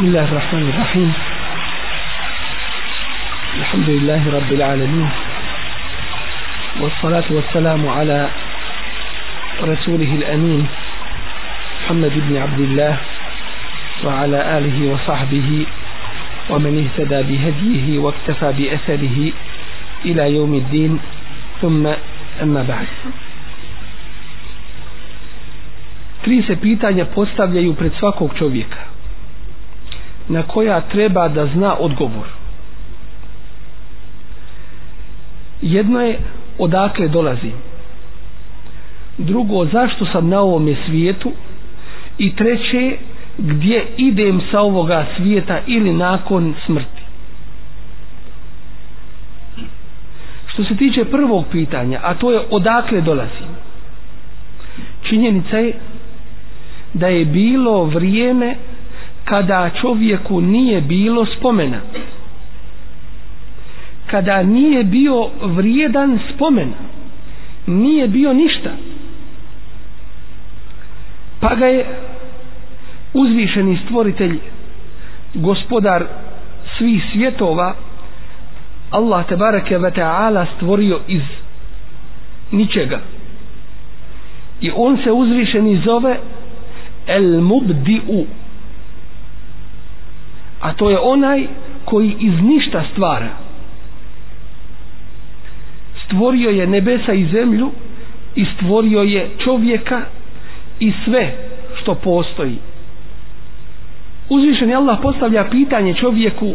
بسم الله الرحمن الرحيم. الحمد لله رب العالمين. والصلاة والسلام على رسوله الأمين محمد بن عبد الله وعلى آله وصحبه ومن اهتدى بهديه واكتفى بأثره إلى يوم الدين. ثم أما بعد. Tri se pitanja postavljaju pred svakog čovjeka. Na koja treba da zna odgovor. Jedno je odakle dolazim. Drugo, zašto sam na ovom svijetu. I treće, gdje idem sa ovoga svijeta ili nakon smrti. Što se tiče prvog pitanja, a to je odakle dolazim? Činjenica je da je bilo vrijeme kada čovjeku nije bilo spomena. Kada nije bio vrijedan spomen nije bio ništa. Pa ga je uzvišeni stvoritelj gospodar svih svjetova Allah te bareke ve taala stvorio iz ničega. I on se uzvišeni zove el mubdi'u a to je onaj koji iz ništa stvara. Stvorio je nebesa i zemlju i stvorio je čovjeka i sve što postoji. Uzvišen je Allah postavlja pitanje čovjeku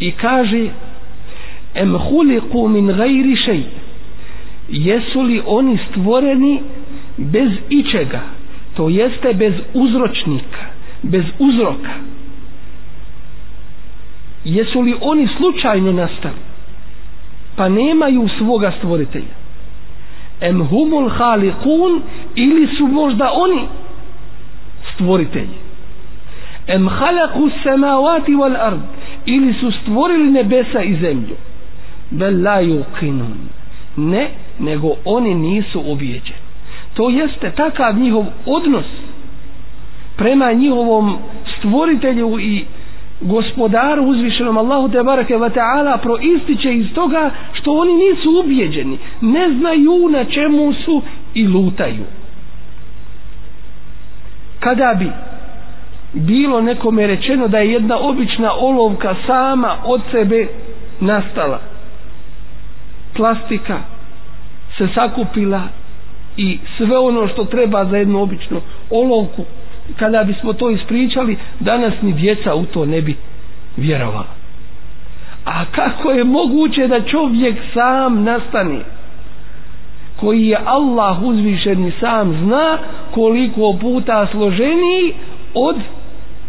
i kaže em huliku min gajri šej? Jesu li oni stvoreni bez ičega to jeste bez uzročnika bez uzroka? Jesu li oni slučajno nastali? Pa nemaju svoga stvoritelja. Em humul halikun ili su možda oni stvoritelji? Em halaku samavati wal ard ili su stvorili nebesa i zemlju? Bel la yuqinun. Ne nego oni nisu ubijeđeni to jeste takav njihov odnos prema njihovom stvoritelju i gospodaru uzvišenom Allahu te bareke ve ta'ala proističe iz toga što oni nisu ubijeđeni ne znaju na čemu su i lutaju. Kada bi bilo nekome rečeno da je jedna obična olovka sama od sebe nastala plastika se sakupila i sve ono što treba za jednu običnu olovku kada bismo to ispričali danas ni djeca u to ne bi vjerovala. A kako je moguće da čovjek sam nastane? Koji je Allah uzvišeni sam zna koliko puta složeniji od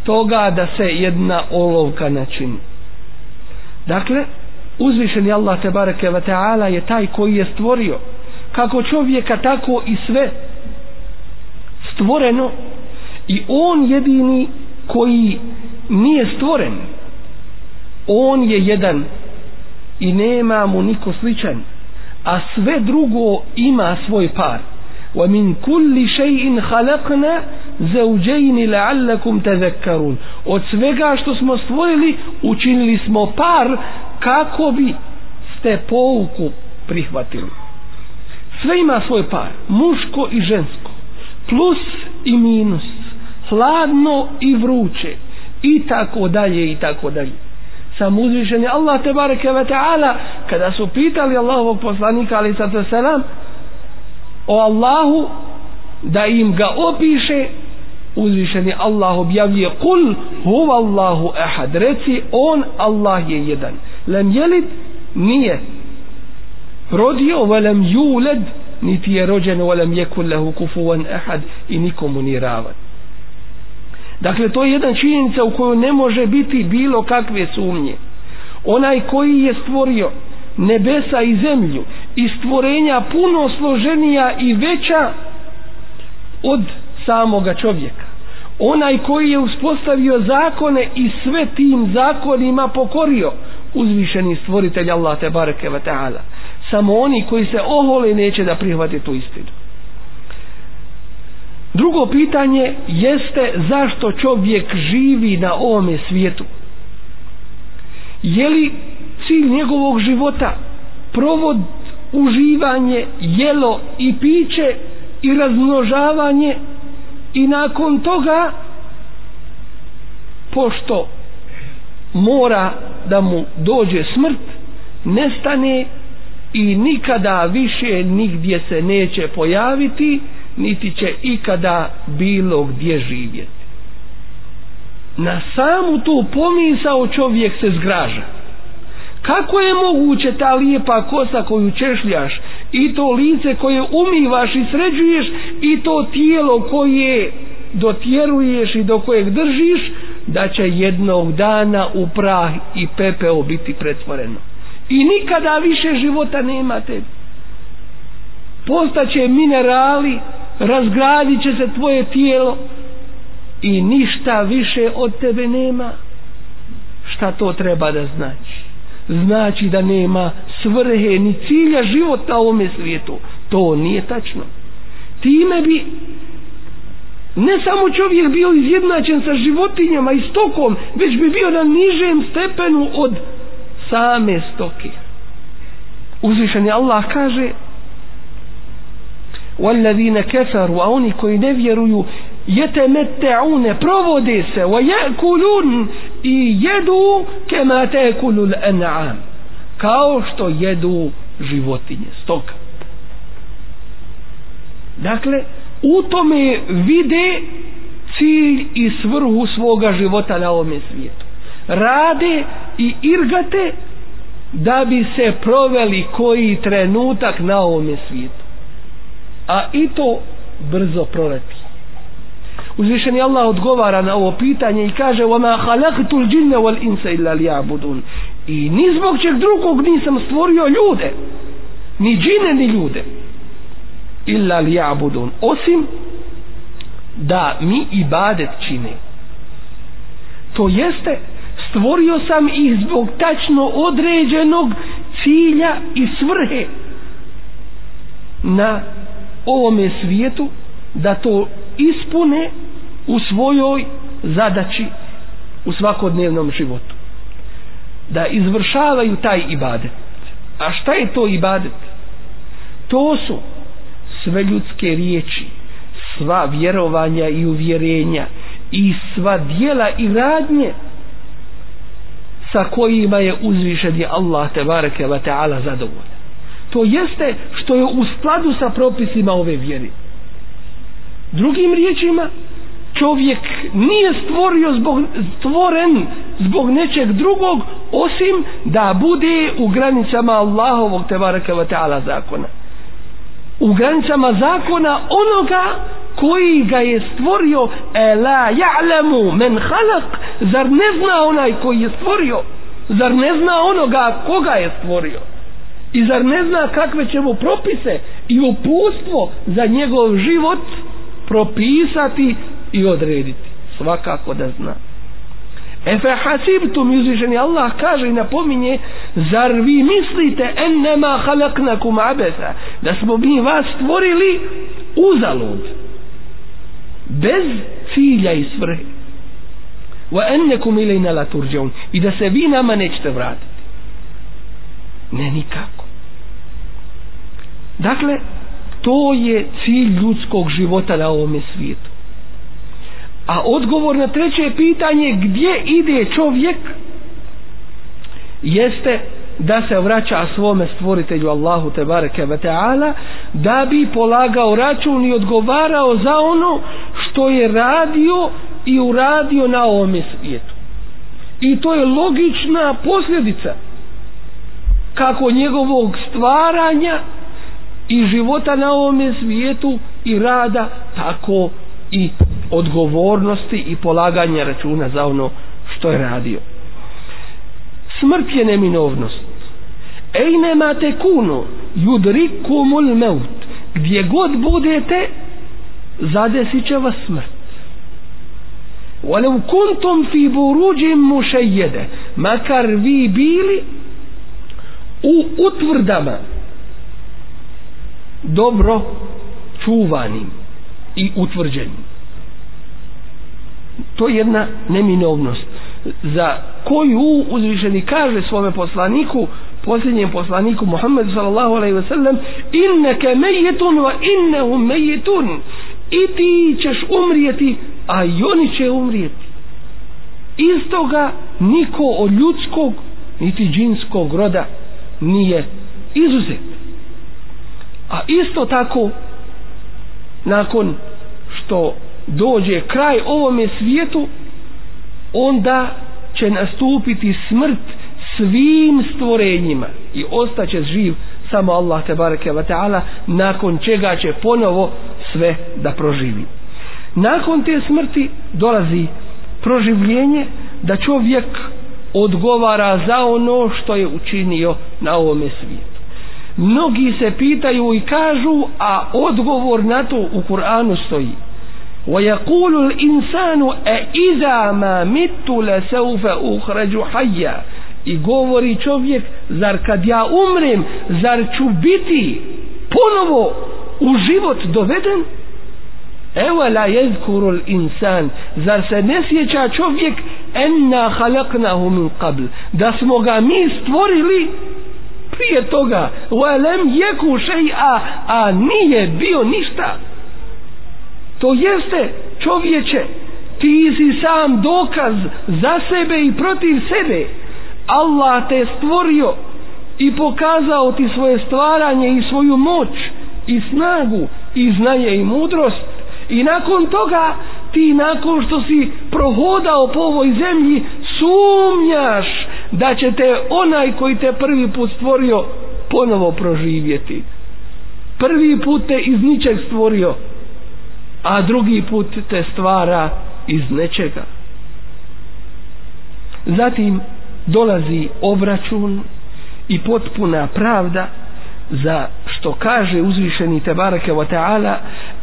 toga da se jedna olovka načini. Dakle uzvišeni Allah te bareke ve taala je taj koji je stvorio. Kako čovjeka tako i sve stvoreno i on jedini koji nije stvoren on je jedan i nema mu niko sličan a sve drugo ima svoj par ومن كل شيء خلقنا زوجين لعلكم تذكرون od svega što smo stvorili učinili smo par kako bi ste pouku prihvatili sve ima svoj par muško i žensko plus i minus hladno i vruće. I tako dalje i tako dalje. Sam uzvišen je Allah te bareke ve taala kada su pitali Allahovog poslanika ali sa selam o Allahu da im ga opiše uzvišeni Allah objavljuje kul huwa Allahu ahad reci on Allah je jedan. Lem jelid nije. Rodio velem juled niti je rođen velem jekun lehu kufuvan ahad i nikomu ni ravan. Dakle, to je jedan činjenica u kojoj ne može biti bilo kakve sumnje. Onaj koji je stvorio nebesa i zemlju i stvorenja puno složenija i veća od samoga čovjeka. Onaj koji je uspostavio zakone i sve tim zakonima pokorio uzvišeni stvoritelj Allah te bareke ve taala. Samo oni koji se ohole neće da prihvate tu istinu drugo pitanje jeste zašto čovjek živi na ovome svijetu? Je li cilj njegovog života provod uživanje jelo i piće i razmnožavanje i nakon toga pošto mora da mu dođe smrt nestane i nikada više nigdje se neće pojaviti niti će ikada bilo gdje živjeti. Na samu tu pomisao čovjek se zgraža. Kako je moguće ta lijepa kosa koju češljaš i to lice koje umivaš i sređuješ i to tijelo koje dotjeruješ i do kojeg držiš da će jednog dana u prah i pepeo biti pretvoreno. I nikada više života nemate postaće minerali razgradit će se tvoje tijelo i ništa više od tebe nema. Šta to treba da znači? Znači da nema svrhe ni cilja života u ovome svijetu. To nije tačno. Time bi ne samo čovjek bio izjednačen sa životinjama i stokom već bi bio na nižem stepenu od same stoke. Uzvišen je Allah kaže والذين كفروا a oni koji ne vjeruju يتمتعون provode se ويأكلون i jedu كما تأكل الأنعام kao što jedu životinje stoka dakle u tome vide cilj i svrhu svoga života na ovom svijetu rade i irgate da bi se proveli koji trenutak na ovom svijetu a i to brzo proleti uzvišeni Allah odgovara na ovo pitanje i kaže وَمَا خَلَقْتُ الْجِنَّ وَالْإِنْسَ إِلَّا لِيَعْبُدُونَ i ni zbog čeg drugog nisam stvorio ljude ni džine ni ljude illa li ja'budun osim da mi ibadet čine to jeste stvorio sam ih zbog tačno određenog cilja i svrhe na ovome svijetu da to ispune u svojoj zadaći u svakodnevnom životu. Da izvršavaju taj ibadet. A šta je to ibadet? To su sve ljudske riječi sva vjerovanja i uvjerenja i sva dijela i radnje sa kojima je uzvišen je Allah te bareke wa ta'ala zadovoljan to jeste što je u skladu sa propisima ove vjere. Drugim riječima čovjek nije stvorio zbog, stvoren zbog nečeg drugog osim da bude u granicama Allahovog tebareke wa ta'ala zakona. U granicama zakona onoga koji ga je stvorio e la ja'lamu men halak zar ne zna onaj koji je stvorio? Zar ne zna onoga koga je stvorio? I zar ne zna kakve će mu propise i upustvo za njegov život propisati i odrediti? Svakako da zna. Efe hasibtum izvišeni Allah kaže i napominje Zar vi mislite ennema halaknakum abesa Da smo mi vas stvorili uzalud Bez cilja i svrhe. Wa ennekum ilajna la turđaun I da se vi nama nećete vratiti. Ne nikako. Dakle To je cilj ljudskog života na ovome svijetu A odgovor na treće pitanje gdje ide čovjek jeste da se vraća svome stvoritelju Allahu te bareke ve taala da bi polagao račun i odgovarao za ono što je radio i uradio na ovom svijetu. I to je logična posljedica kako njegovog stvaranja i života na ovom svijetu i rada tako i odgovornosti i polaganja računa za ono što je radio smrt je neminovnost ejne mate kuno judrikumul meut gdje god budete zadesit će vas smrt ولو كنتم في بروج مشيدة makar vi bili u utvrdama dobro čuvanim i utvrđenim. to je jedna neminovnost. Za koju uzvišeni kaže svome poslaniku posljednjem poslaniku Muhammedu sallallahu alaihi ve sellem inneke mejetun wa innehum mejetun i ti ćeš umrijeti a i oni će umrijeti. Iz toga niko od ljudskog niti džinskog roda nije izuzet a isto tako nakon što dođe kraj ovome svijetu onda će nastupiti smrt svim stvorenjima i ostaće živ samo Allah te bareke ve taala nakon čega će ponovo sve da proživi. Nakon te smrti dolazi proživljenje da čovjek odgovara za ono što je učinio na ovome svijetu mnogi se pitaju i kažu a odgovor na to u Kur'anu stoji ويقول الإنسان أإذا ما مت لسوف أخرج حيا i govori čovjek zar kad ja umrem zar ću biti ponovo u život doveden evo la jezkuru insan zar se ne sjeća čovjek enna halaknahu min qabl da smo ga mi stvorili prije toga walem jeku šeja a nije bio ništa. To jeste čovječe ti si sam dokaz za sebe i protiv sebe. Allah te stvorio i pokazao ti svoje stvaranje i svoju moć i snagu i znanje i mudrost. I nakon toga ti nakon što si prohodao po ovoj zemlji sumnjaš da će te onaj koji te prvi put stvorio ponovo proživjeti. Prvi put te iz ničeg stvorio a drugi put te stvara iz nečega. Zatim dolazi obračun i potpuna pravda za što kaže uzvišeni tebareke wa ta'ala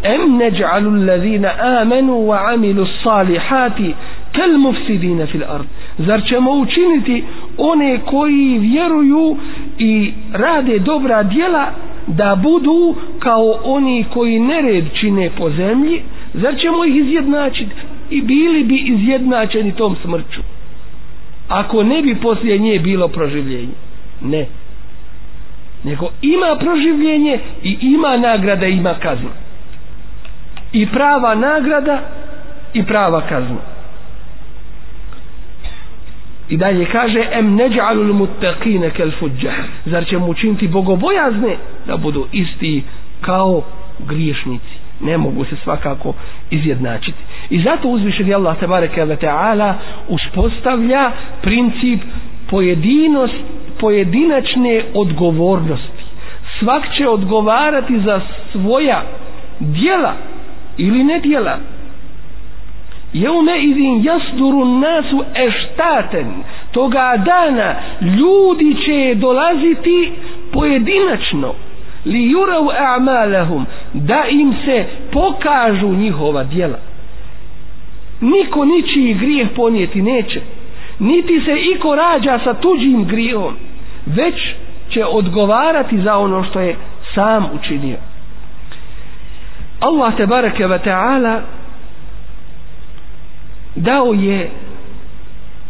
em neđalu allazina amenu wa amilu salihati kel mufsidina fil ard. Zar ćemo učiniti one koji vjeruju i rade dobra djela da budu kao oni koji nered čine po zemlji? Zar ćemo ih izjednačiti? I bili bi izjednačeni tom smrću ako ne bi poslije nje bilo proživljenje. Ne. Nego ima proživljenje i ima nagrada i ima kazna. I prava nagrada i prava kazna i dalje kaže em neđa'alul muttaqine kel fuđah zar ćemo učiniti bogobojazne da budu isti kao griješnici? Ne mogu se svakako izjednačiti. I zato uzvišeni Allah tabareke ve ta'ala uspostavlja princip pojedinost pojedinačne odgovornosti. Svak će odgovarati za svoja dijela ili ne dijela jeume izin jasduru nasu eštaten. Toga dana ljudi će dolaziti pojedinačno. Li jurav a'malahum. Da im se pokažu njihova djela. Niko ničiji grijeh ponijeti neće. Niti se iko rađa sa tuđim grijehom. Već će odgovarati za ono što je sam učinio. Allah te bareke ve taala dao je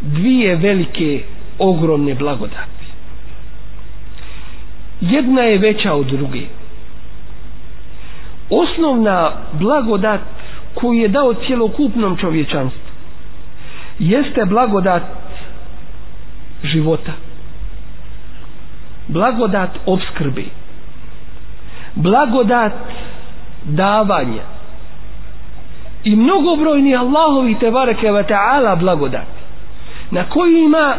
dvije velike ogromne blagodati. Jedna je veća od druge. Osnovna blagodat koju je dao cjelokupnom čovječanstvu jeste blagodat života. Blagodat obskrbe blagodat davanja i mnogobrojni Allahovi te bareke ve taala blagodat na kojima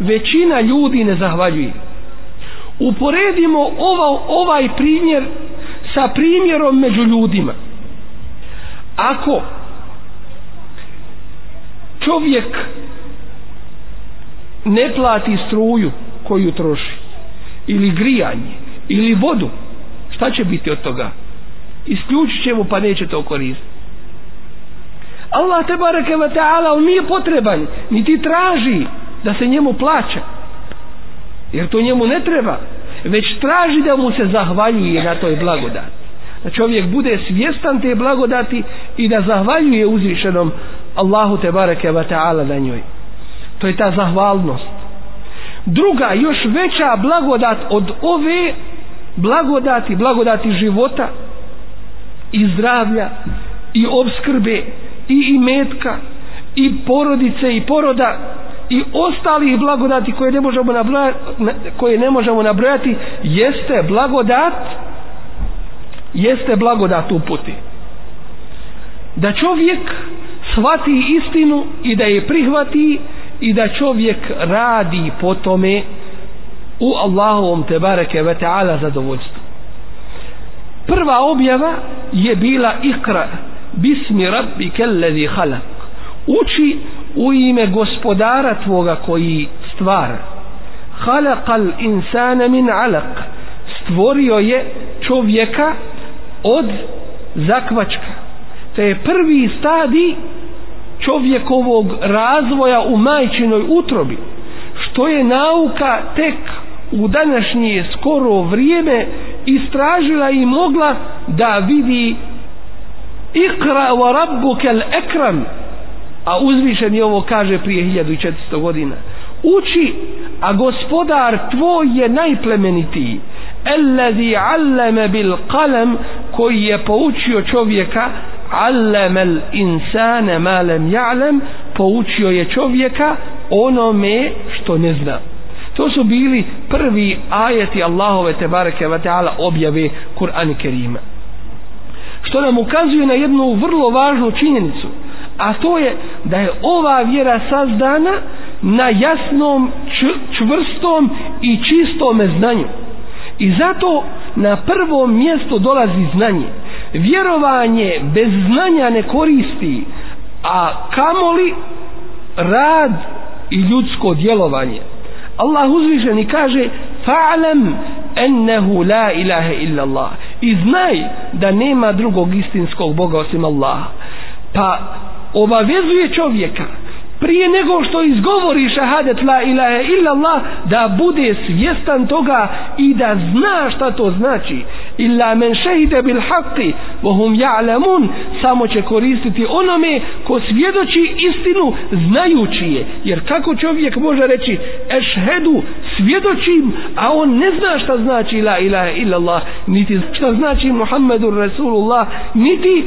većina ljudi ne zahvaljuje. Uporedimo ova, ovaj primjer sa primjerom među ljudima. Ako čovjek ne plati struju koju troši ili grijanje ili vodu šta će biti od toga? Isključit će mu pa neće to koristiti. Allah te bareke ve taala on nije potreban niti traži da se njemu plaća jer to njemu ne treba već traži da mu se zahvaljuje na toj blagodati. Da čovjek bude svjestan te blagodati i da zahvaljuje uzvišenom Allahu te bareke ve ta'ala na njoj. To je ta zahvalnost. Druga još veća blagodat od ove blagodati blagodati života i zdravlja i obskrbe i imetka i porodice i poroda i ostalih blagodati koje ne možemo nabrojati, koje ne možemo nabrojati jeste blagodat jeste blagodat uputi da čovjek shvati istinu i da je prihvati i da čovjek radi po tome u Allahovom te bareke ve taala zadovoljstvu. Prva objava je bila ikra bismi rabbike alladhi halak uči u ime gospodara tvoga koji stvara halakal insana min alaq. Stvorio je čovjeka od zakvačka. To je prvi stadij čovjekovog razvoja u majčinoj utrobi što je nauka tek u današnje skoro vrijeme istražila i mogla da vidi Iqra wa rabbuka al-akram. A uzvišen je ovo kaže prije 1400 godina. Uči, a gospodar tvoj je najplemenitiji. Allazi allama bil qalam koji je poučio čovjeka allama al insana ma lam ya'lam poučio je čovjeka onome što ne zna. To su bili prvi ajeti Allahove tebareke ve taala objave Kur'an Kerima što nam ukazuje na jednu vrlo važnu činjenicu a to je da je ova vjera sazdana na jasnom, čvrstom i čistom znanju. I zato na prvom mjesto dolazi znanje. Vjerovanje bez znanja ne koristi a kamoli rad i ljudsko djelovanje. Allah uzvišeni kaže fa'lam ennehu la ilaha illa Allah i znaj da nema drugog istinskog Boga osim Allaha. Pa obavezuje čovjeka prije nego što izgovori šahadet la ilaha illa Allah da bude svjestan toga i da zna šta to znači. Illa men šehide bil haqqi vohum ja'lamun samo će koristiti onome ko svjedoči istinu znajući je. Jer kako čovjek može reći ešhedu svjedočim a on ne zna šta znači la ilaha illa Allah niti šta znači Muhammedur Rasulullah niti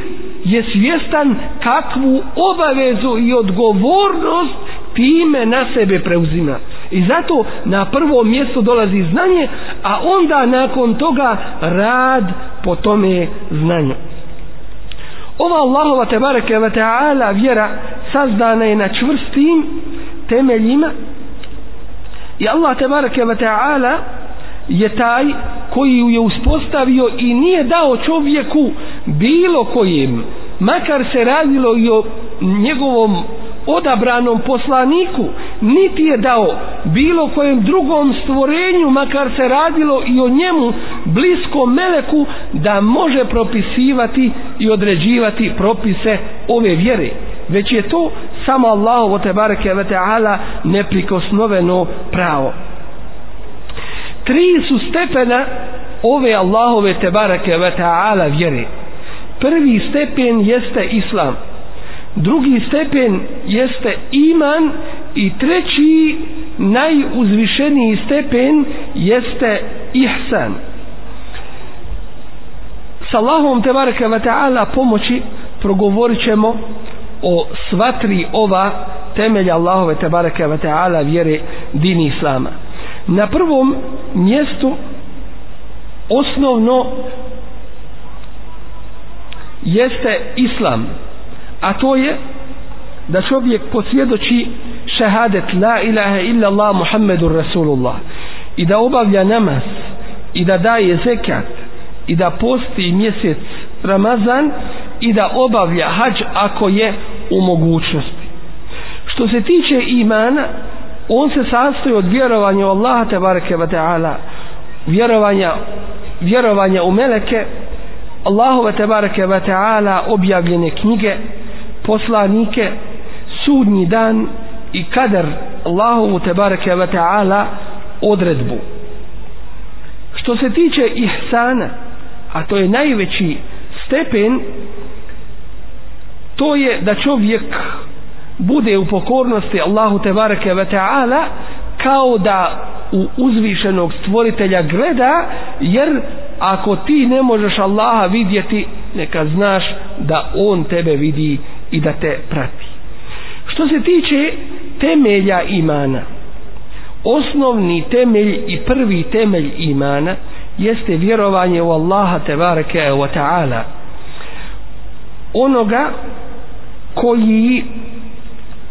je svjestan kakvu obavezu i odgovornost time na sebe preuzima. I zato na prvo mjesto dolazi znanje, a onda nakon toga rad po tome znanju. Ova Allahova tebareke ve ta'ala vjera sazdana je na čvrstim temeljima i Allah tebareke ve ta'ala je taj koji ju je uspostavio i nije dao čovjeku bilo kojim makar se radilo i o njegovom odabranom poslaniku niti je dao bilo kojem drugom stvorenju makar se radilo i o njemu bliskom meleku da može propisivati i određivati propise ove vjere. Već je to samo Allahovo te bareke ve taala neprikosnoveno pravo. Tri su stepena ove Allahove te bareke ve taala vjere prvi stepen jeste islam. Drugi stepen jeste iman i treći najuzvišeniji stepen jeste ihsan. S Allahom te ve taala pomoći progovorit ćemo o sva tri ova temelja Allahove te bareke ve taala vjere dini islama. Na prvom mjestu osnovno jeste islam a to je da čovjek posvjedoči šehadet la ilaha illa Allah Muhammedur Rasulullah i da obavlja namaz i da daje zekat i da posti mjesec Ramazan i da obavlja hađ ako je u mogućnosti. Što se tiče imana on se sastoji od vjerovanja u Allaha tebareke wa ta'ala vjerovanja vjerovanja u meleke Allahove tebareke ve ta'ala objavljene knjige poslanike sudnji dan i kader Allahovu tebareke ve ta'ala odredbu. Što se tiče ihsana a to je najveći stepen to je da čovjek bude u pokornosti Allahu tebareke ve taala kao da u uzvišenog stvoritelja gleda jer ako ti ne možeš Allaha vidjeti neka znaš da on tebe vidi i da te prati. Što se tiče temelja imana osnovni temelj i prvi temelj imana jeste vjerovanje u Allaha tebareke wa ve taala. Onoga koji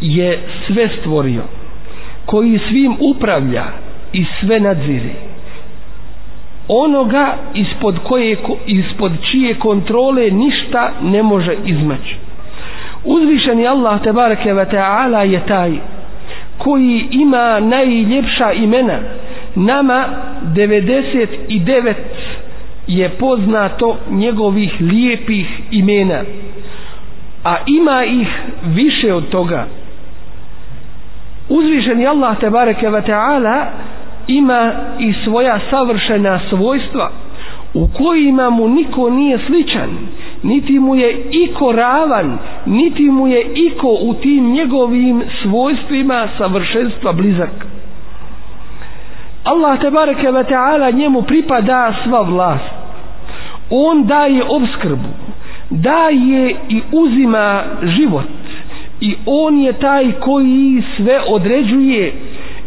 je sve stvorio koji svim upravlja i sve nadzire onoga ispod koje ispod čije kontrole ništa ne može izmaći uzvišeni Allah tebareke ve taala je taj koji ima najljepša imena. Nama 99 je poznato njegovih lijepih imena a ima ih više od toga. Uzvišeni Allah te bareke ve taala ima i svoja savršena svojstva u kojima mu niko nije sličan niti mu je iko ravan niti mu je iko u tim njegovim svojstvima savršenstva blizak. Allah te bareke ve taala njemu pripada sva vlast. On daje obskrbu daje i uzima život i on je taj koji sve određuje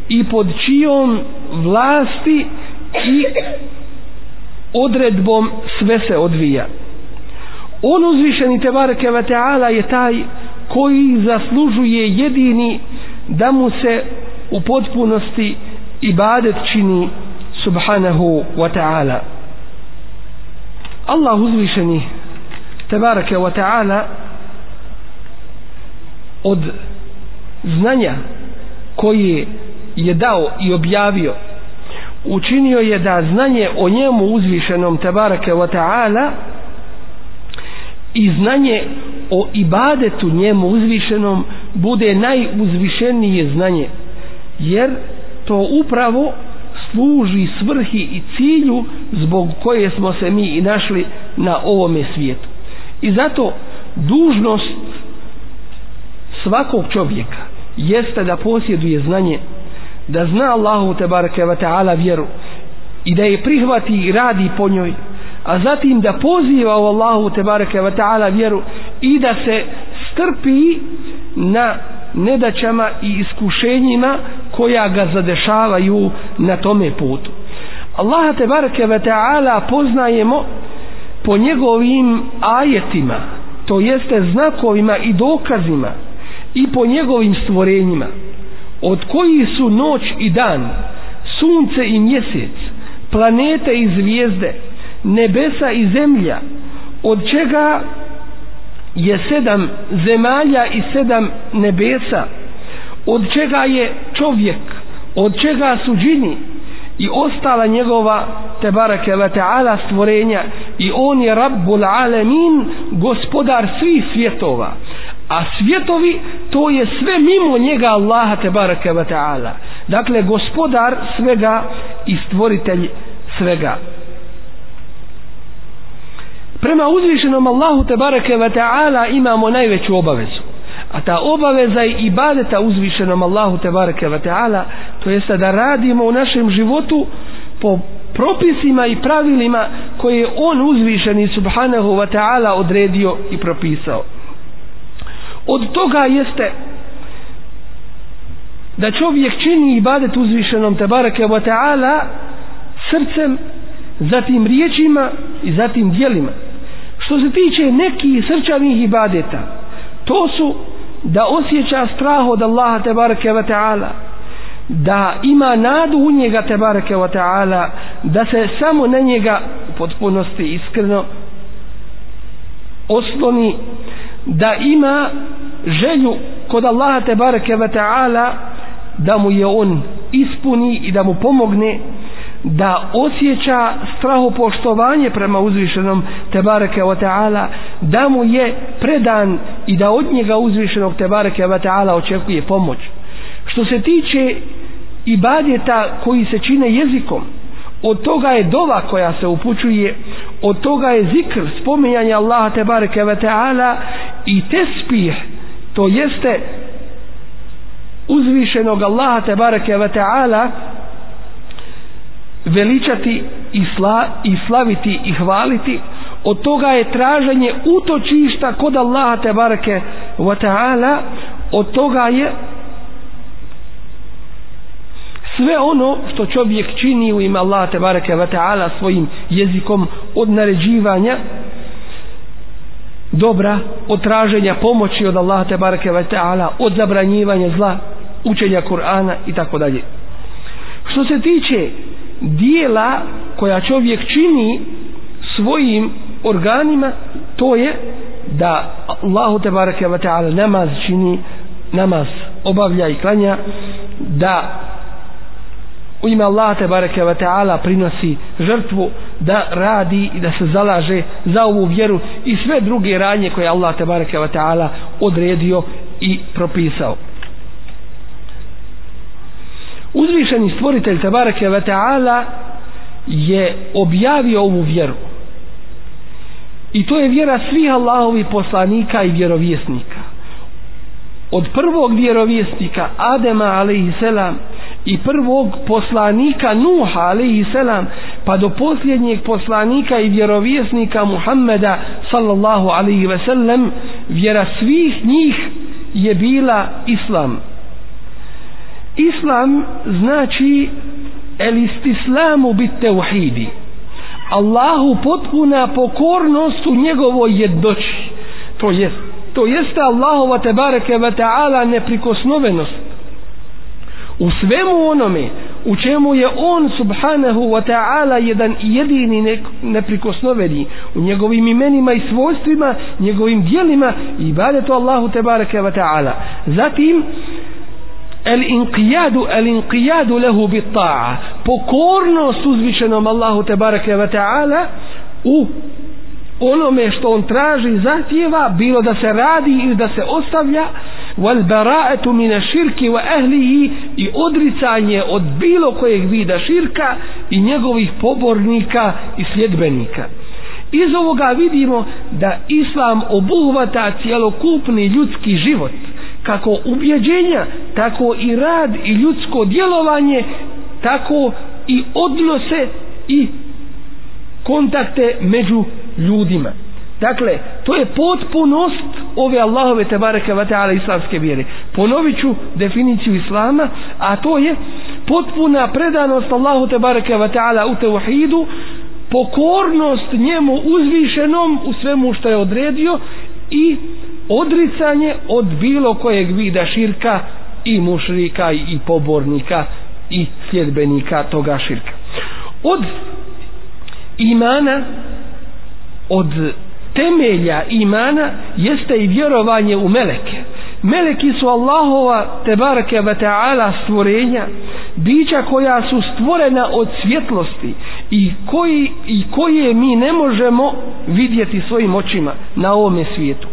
i pod čijom vlasti i odredbom sve se odvija. On uzvišeni Tebareke ve Teala je taj koji zaslužuje jedini da mu se u potpunosti ibadet čini subhanahu wa ta'ala. Allah uzvišeni Tebareke wa ta'ala od znanja koje je dao i objavio. Učinio je da znanje o njemu uzvišenom tabaraka wa ta'ala i znanje o ibadetu njemu uzvišenom bude najuzvišenije znanje jer to upravo služi svrhi i cilju zbog koje smo se mi i našli na ovome svijetu. I zato dužnost svakog čovjeka jeste da posjeduje znanje da zna Allahu te bareke ve taala vjeru i da je prihvati i radi po njoj a zatim da poziva u Allahu te bareke ve taala vjeru i da se strpi na nedaćama i iskušenjima koja ga zadešavaju na tome putu. Allah te bareke ve taala poznajemo po njegovim ajetima to jeste znakovima i dokazima i po njegovim stvorenjima od koji su noć i dan sunce i mjesec planete i zvijezde nebesa i zemlja od čega je sedam zemalja i sedam nebesa od čega je čovjek od čega su džini i ostala njegova tebareke ve taala stvorenja. I on je rabbul alamin gospodar svih svjetova. A svjetovi to je sve mimo njega Allaha te ve taala. Dakle gospodar svega i stvoritelj svega. Prema uzvišenom Allahu te ve taala imamo najveću obavezu a ta obaveza je ibadeta uzvišenom Allahu te bareke ve taala to jest da radimo u našem životu po propisima i pravilima koje je on uzvišeni subhanahu wa ta'ala odredio i propisao. Od toga jeste da čovjek čini ibadet uzvišenom tebareke wa ta'ala srcem zatim riječima i zatim dijelima što se tiče nekih srčanih ibadeta to su da osjeća strah od Allaha tebareke ve ta'ala da ima nadu u njega tebareke ve ta'ala da se samo na njega u potpunosti iskreno osloni da ima želju kod Allaha te bareke ve taala da mu je on ispuni i da mu pomogne da osjeća strahopoštovanje prema uzvišenom Tebareke wa ve taala da mu je predan i da od njega uzvišenog Tebareke wa ve taala očekuje pomoć. Što se tiče ibadeta koji se čine jezikom od toga je dova koja se upućuje od toga je zikr spominjanje Allaha Tebareke wa ve taala i tespih to jeste uzvišenog Allaha Tebareke wa ve taala veličati i, sla, i slaviti i hvaliti. Od toga je traženje utočišta kod Allaha te bareke ve taala. Od toga je sve ono što čovjek čini u ime Allaha te bareke ve taala svojim jezikom od naređivanja dobra od traženja pomoći od Allaha te bareke ve taala od zabranjivanja zla učenja Kur'ana i tako dalje. Što se tiče dijela koja čovjek čini svojim organima to je da Allahu te bareke ve taala namaz čini namaz obavlja i klanja da u ime Allaha te bareke ve taala prinosi žrtvu da radi i da se zalaže za ovu vjeru i sve druge radnje koje Allah te bareke ve taala odredio i propisao. Uzvišeni stvoritelj Tabarake ve taala je objavio ovu vjeru. I to je vjera svih Allahovih poslanika i vjerovjesnika. Od prvog vjerovjesnika Adema alaihi selam i prvog poslanika Nuha alaihi pa do posljednjeg poslanika i vjerovjesnika Muhammeda sallallahu alaihi ve sellem vjera svih njih je bila islam islam znači el istislamu bit teuhidi Allahu potpuna pokornost u njegovoj jednoći. To jest to jeste Allahova tebareke ve ta'ala neprikosnovenost. U svemu onome u čemu je on subhanahu wa ta'ala jedan jedini neprikosnoveni u njegovim imenima i svojstvima njegovim dijelima i ibadetu Allahu tebareke wa ta'ala. Zatim el inqiyadu el inqiyadu lehu bit ta'a pokornost uzvišenom Allahu tebareke ve ta'ala u onome što on traži zahtjeva bilo da se radi ili da se ostavlja wal bara'atu min ash-shirki wa ahlihi i odricanje od bilo kojeg vida širka i njegovih pobornika i sljedbenika. Iz ovoga vidimo da islam obuhvata cjelokupni ljudski život kako ubjeđenja tako i rad i ljudsko djelovanje tako i odnose i kontakte među ljudima. Dakle to je potpunost ove Allahove tebareke ve ta'ala islamske vjere. Ponovit ću definiciju islama a to je potpuna predanost Allahu tebareke ve ta'ala u tevhidu pokornost njemu uzvišenom u svemu što je odredio i odricanje od bilo kojeg vida širka i mušrika i pobornika i sljedbenika toga širka. Od imana od temelja imana jeste i vjerovanje u meleke. Meleki su Allahova tebareke ve ta'ala stvorenja bića koja su stvorena od svjetlosti i koji i koje mi ne možemo vidjeti svojim očima na ovome svijetu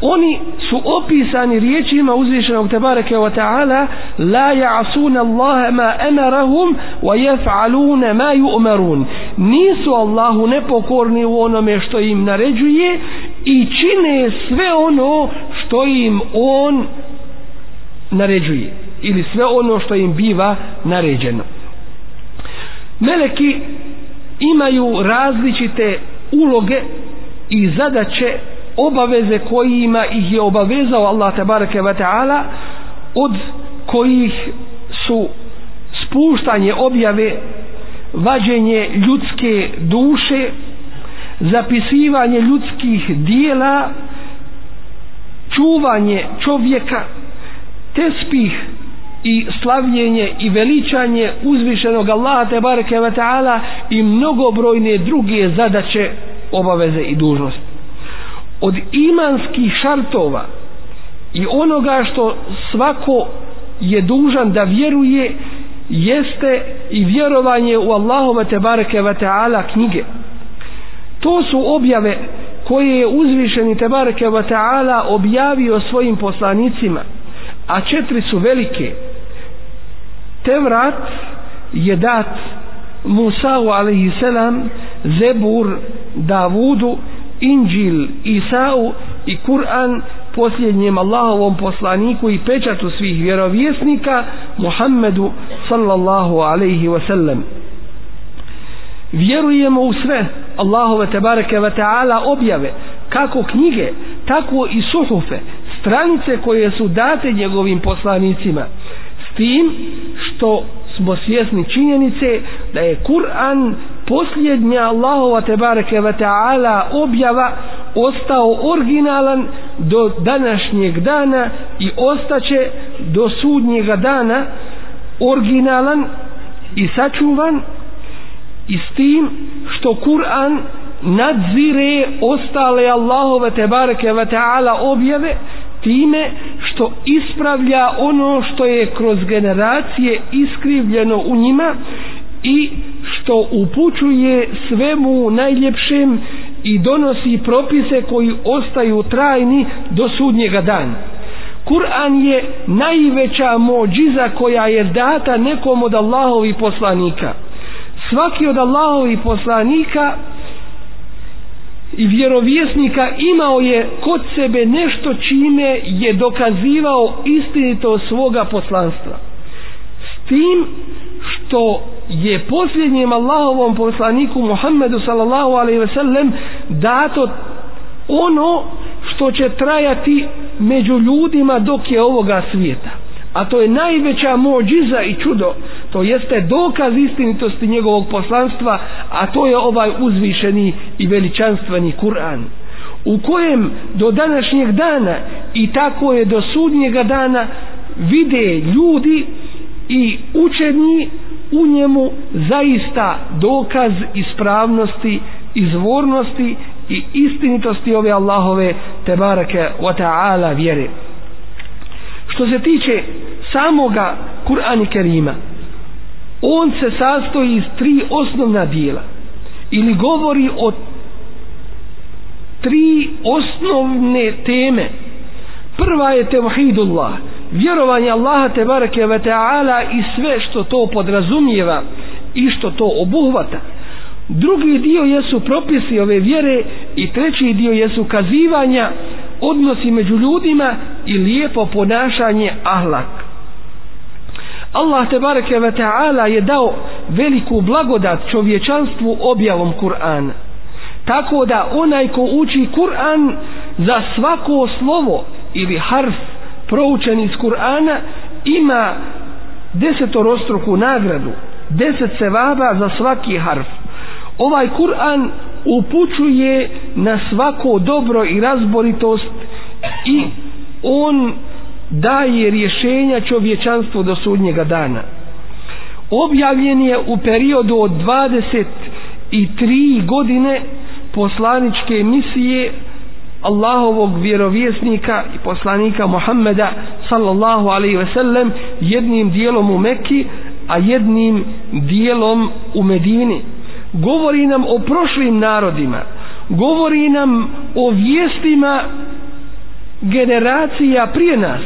oni su opisani riječima uzvišenog tebareke wa ta'ala la ja'asuna Allahe ma emarahum wa jef'alune ma ju'marun nisu Allahu nepokorni u onome što im naređuje i čine sve ono što im on naređuje ili sve ono što im biva naređeno. Meleki imaju različite uloge i zadaće obaveze kojima ih je obavezao Allah tabaraka wa ta'ala od kojih su spuštanje objave vađenje ljudske duše zapisivanje ljudskih dijela čuvanje čovjeka tespih i slavljenje i veličanje uzvišenog Allaha te bareke ve taala i mnogobrojne druge zadaće obaveze i dužnosti od imanskih šartova i onoga što svako je dužan da vjeruje jeste i vjerovanje u Allahove te bareke ve taala knjige. To su objave koje je uzvišeni te bareke ve taala objavio svojim poslanicima a četiri su velike. Tevrat je dat Musa alaihi selam Zebur Davudu Inđil Isau i Kur'an posljednjem Allahovom poslaniku i pečatu svih vjerovjesnika Muhammedu sallallahu alaihi wasallam. Vjerujemo u sve Allahove tebareke ve ta'ala objave kako knjige tako i suhufe stranice koje su date njegovim poslanicima s tim što smo svjesni činjenice da je Kur'an posljednja Allahova tebareke ve ta'ala objava ostao originalan do današnjeg dana i ostaće do sudnjega dana originalan i sačuvan i s tim što Kur'an nadzire ostale Allahove tebareke ve ta'ala objave time što ispravlja ono što je kroz generacije iskrivljeno u njima i što upućuje svemu najljepšem i donosi propise koji ostaju trajni do sudnjega dana. Kur'an je najveća mođiza koja je data nekom od Allahovi poslanika. Svaki od Allahovi poslanika i vjerovjesnika imao je kod sebe nešto čime je dokazivao istinito svoga poslanstva. Tim što je posljednjem Allahovom poslaniku Muhammedu sallallahu alaihi ve sellem dato ono što će trajati među ljudima dok je ovoga svijeta. A to je najveća mođiza i čudo to jeste dokaz istinitosti njegovog poslanstva a to je ovaj uzvišeni i veličanstveni Kur'an u kojem do današnjeg dana i tako je do sudnjega dana vide ljudi i učeni u njemu zaista dokaz ispravnosti izvornosti i istinitosti ove Allahove tebareke wa ta'ala vjere. Što se tiče samoga Kur'ani Kerima on se sastoji iz tri osnovna dijela ili govori o tri osnovne teme. Prva je tevhidullah vjerovanje Allaha te bareke ve taala i sve što to podrazumijeva i što to obuhvata. Drugi dio jesu propisi ove vjere i treći dio jesu kazivanja odnosi među ljudima i lijepo ponašanje ahlak. Allah te bareke ve taala je dao veliku blagodat čovječanstvu objavom Kur'ana. Tako da onaj ko uči Kur'an za svako slovo ili harf proučen iz Kur'ana ima desetorostruku nagradu deset sevaba za svaki harf. Ovaj Kur'an upućuje na svako dobro i razboritost i on daje rješenja čovječanstvu do sudnjega dana. Objavljen je u periodu od 23 godine poslaničke misije Allahovog vjerovjesnika i poslanika Muhammeda sallallahu alaihi ve sellem jednim dijelom u Mekki a jednim dijelom u Medini. Govori nam o prošlim narodima govori nam o vijestima generacija prije nas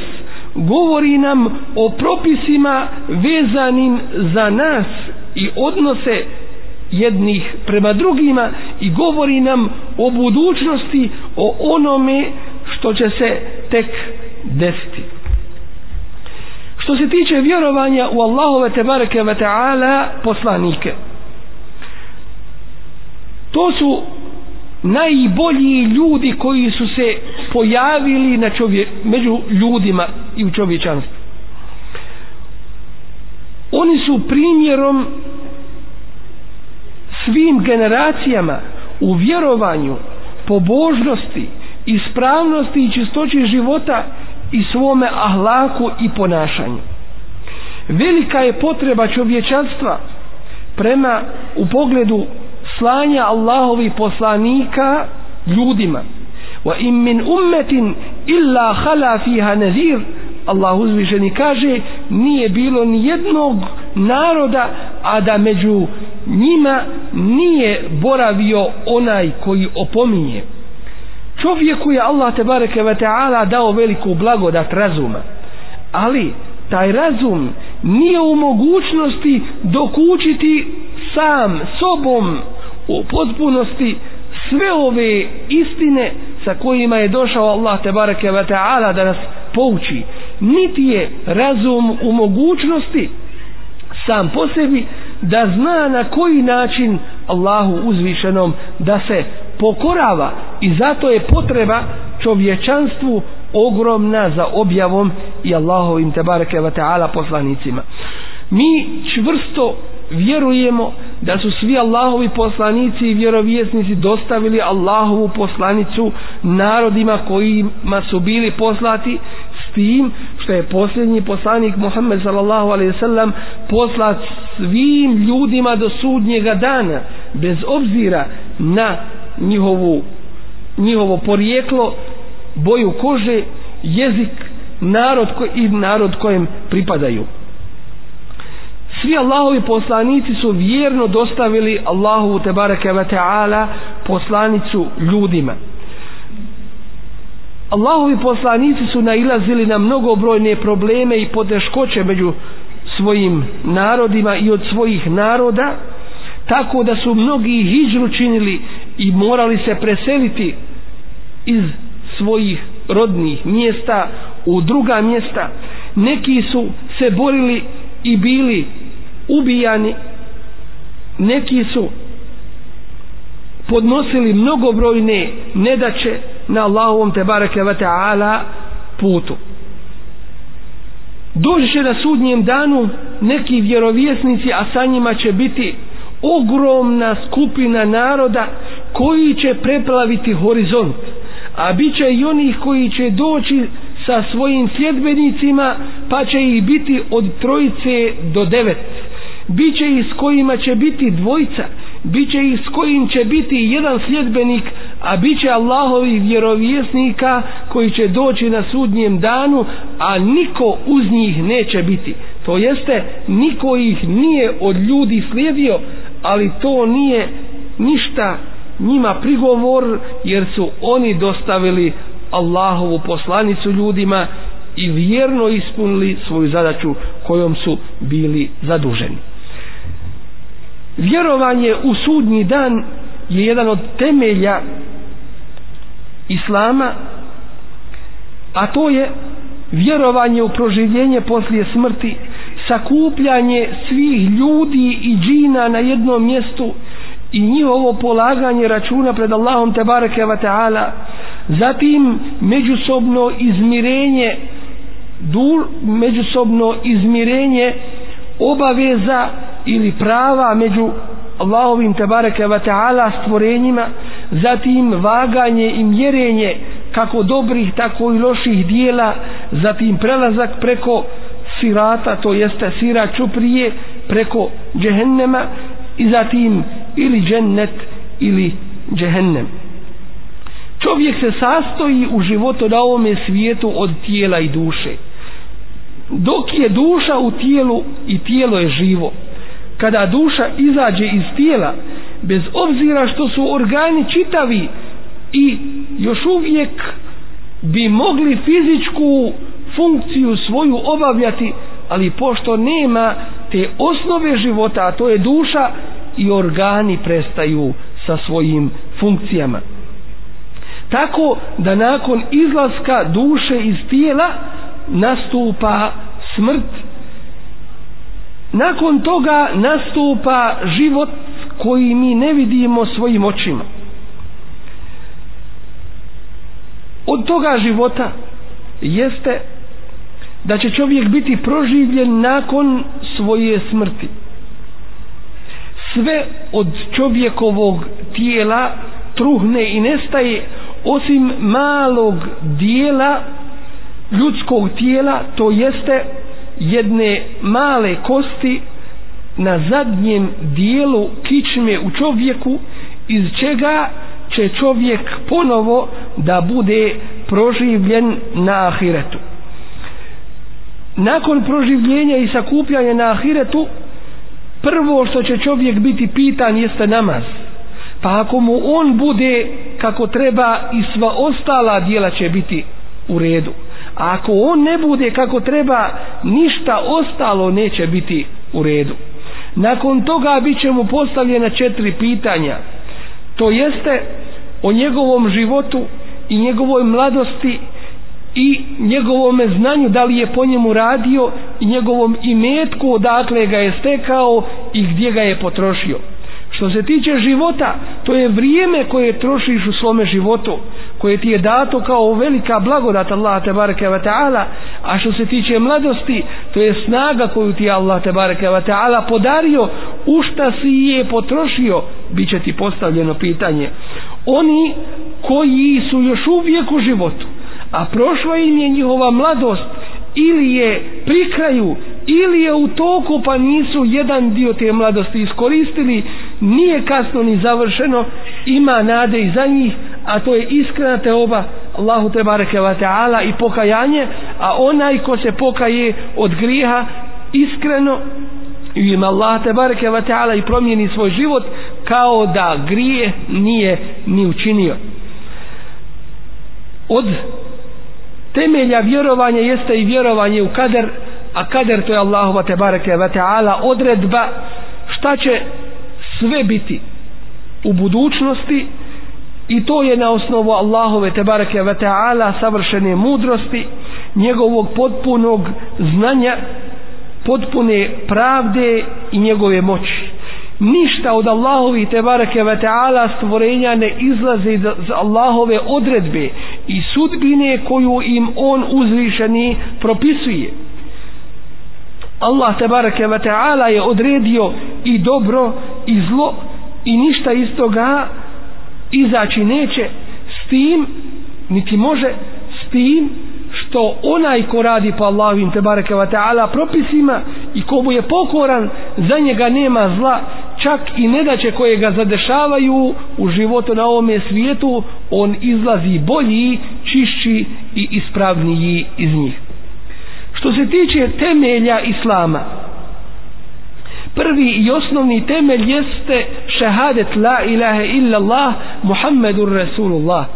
govori nam o propisima vezanim za nas i odnose jednih prema drugima i govori nam o budućnosti o onome što će se tek desiti. Što se tiče vjerovanja u Allahove tebareke ve ta'ala poslanike to su najbolji ljudi koji su se pojavili na čovje, među ljudima i u čovječanstvu. Oni su primjerom svim generacijama u vjerovanju, pobožnosti, ispravnosti i čistoći života i svome ahlaku i ponašanju. Velika je potreba čovječanstva prema u pogledu slanja Allahovi poslanika ljudima. Wa in min ummetin illa khala fiha nazir Allah uzvišeni kaže nije bilo ni jednog naroda a da među njima nije boravio onaj koji opominje. Čovjeku je Allah te bareke ve taala dao veliku blagodat razuma ali taj razum nije u mogućnosti dokučiti sam sobom u potpunosti sve ove istine sa kojima je došao Allah te bareke ve taala da nas pouči. Niti je razum u mogućnosti sam po sebi da zna na koji način Allahu uzvišenom da se pokorava i zato je potreba čovječanstvu ogromna za objavom i Allahovim tebareke ve taala poslanicima. Mi čvrsto vjerujemo da su svi Allahovi poslanici i vjerovjesnici dostavili Allahovu poslanicu narodima kojima su bili poslati s tim što je posljednji poslanik Muhammed sallallahu alaihi sallam poslat svim ljudima do sudnjega dana bez obzira na njihovu njihovo porijeklo boju kože jezik narod ko, i narod kojem pripadaju. Svi Allahovi poslanici su vjerno dostavili Allahu te bareke ve taala poslanicu ljudima. Allahovi poslanici su nailazili na mnogobrojne probleme i poteškoće među svojim narodima i od svojih naroda tako da su mnogi hijđru činili i morali se preseliti iz svojih rodnih mjesta u druga mjesta. Neki su se borili i bili ubijani neki su podnosili mnogobrojne nedaće na Allahovom te bareke ve taala putu. Doći će na sudnjem danu neki vjerovjesnici a sa njima će biti ogromna skupina naroda koji će preplaviti horizont a bit će i onih koji će doći sa svojim sljedbenicima pa će ih biti od trojice do devet. Bit će s kojima će biti dvojca bit će ih s kojim će biti jedan sljedbenik a bit će Allahovi vjerovjesnika koji će doći na sudnjem danu a niko uz njih neće biti. To jeste niko ih nije od ljudi slijedio ali to nije ništa njima prigovor jer su oni dostavili Allahovu poslanicu ljudima i vjerno ispunili svoju zadaću kojom su bili zaduženi vjerovanje u sudnji dan je jedan od temelja islama a to je vjerovanje u proživljenje poslije smrti sakupljanje svih ljudi i džina na jednom mjestu i njihovo polaganje računa pred Allahom te bareke wa ta'ala zatim međusobno izmirenje dur, međusobno izmirenje obaveza ili prava među Allahovim tebareke wa ta'ala stvorenjima zatim vaganje i mjerenje kako dobrih tako i loših dijela zatim prelazak preko sirata to jeste sira čuprije preko džehennema i zatim ili džennet ili džehennem. Čovjek se sastoji u životu na ovome svijetu od tijela i duše. Dok je duša u tijelu i tijelo je živo kada duša izađe iz tijela bez obzira što su organi čitavi i još uvijek bi mogli fizičku funkciju svoju obavljati ali pošto nema te osnove života a to je duša i organi prestaju sa svojim funkcijama. Tako da nakon izlaska duše iz tijela nastupa smrt nakon toga nastupa život koji mi ne vidimo svojim očima. Od toga života jeste da će čovjek biti proživljen nakon svoje smrti. Sve od čovjekovog tijela truhne i nestaje osim malog dijela ljudskog tijela to jeste jedne male kosti na zadnjem dijelu kičme u čovjeku iz čega će čovjek ponovo da bude proživljen na ahiretu. Nakon proživljenja i sakupljanja na ahiretu prvo što će čovjek biti pitan jeste namaz. Pa ako mu on bude kako treba i sva ostala dijela će biti u redu a ako on ne bude kako treba ništa ostalo neće biti u redu. Nakon toga bit će mu postavljena četiri pitanja. To jeste o njegovom životu i njegovoj mladosti i njegovom znanju da li je po njemu radio i njegovom imetku odakle ga je stekao i gdje ga je potrošio što se tiče života to je vrijeme koje trošiš u svome životu koje ti je dato kao velika blagodat Allah te bareke ve taala. A što se tiče mladosti to je snaga koju ti Allah te bareke ve taala podario. U šta si je potrošio biće ti postavljeno pitanje. Oni koji su još uvijek u životu a prošla im je njihova mladost ili je pri kraju ili je u toku pa nisu jedan dio te mladosti iskoristili nije kasno ni završeno ima nade i za njih a to je iskrena teoba Allahu te bareke wa ta'ala i pokajanje a onaj ko se pokaje od griha iskreno i ima Allah te bareke wa ta'ala i promijeni svoj život kao da grije nije ni učinio. Od temelja vjerovanja jeste i vjerovanje u kader a kader to je Allahova te bareke ve taala odredba šta će sve biti u budućnosti i to je na osnovu Allahove tebareke ve taala savršene mudrosti njegovog potpunog znanja potpune pravde i njegove moći. Ništa od Allahovi tebareke ve taala stvorenja ne izlazi iz Allahove odredbe i sudbine koju im on uzvišeni propisuje. Allah te bareke ve taala je odredio i dobro i zlo i ništa iz toga izaći neće s tim niti može s tim što onaj ko radi po Allahovim te bareke ve taala propisima i ko mu je pokoran za njega nema zla čak i nedaće koje ga zadešavaju u životu na ovome svijetu on izlazi bolji, čišći i ispravniji iz njih što se tiče temelja Islama prvi i osnovni temelj jeste šehadet la ilaha illa Allah Muhammedur Rasulullah.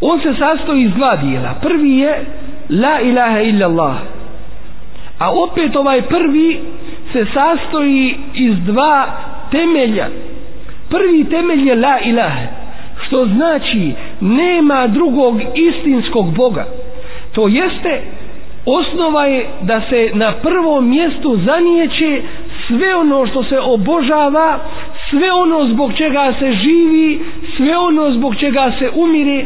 On se sastoji iz dva dijela. Prvi je la ilaha illa Allah a opet ovaj prvi se sastoji iz dva temelja. Prvi temelj je la ilaha što znači nema drugog istinskog Boga. To jeste osnova je da se na prvom mjestu zanijeće sve ono što se obožava sve ono zbog čega se živi sve ono zbog čega se umire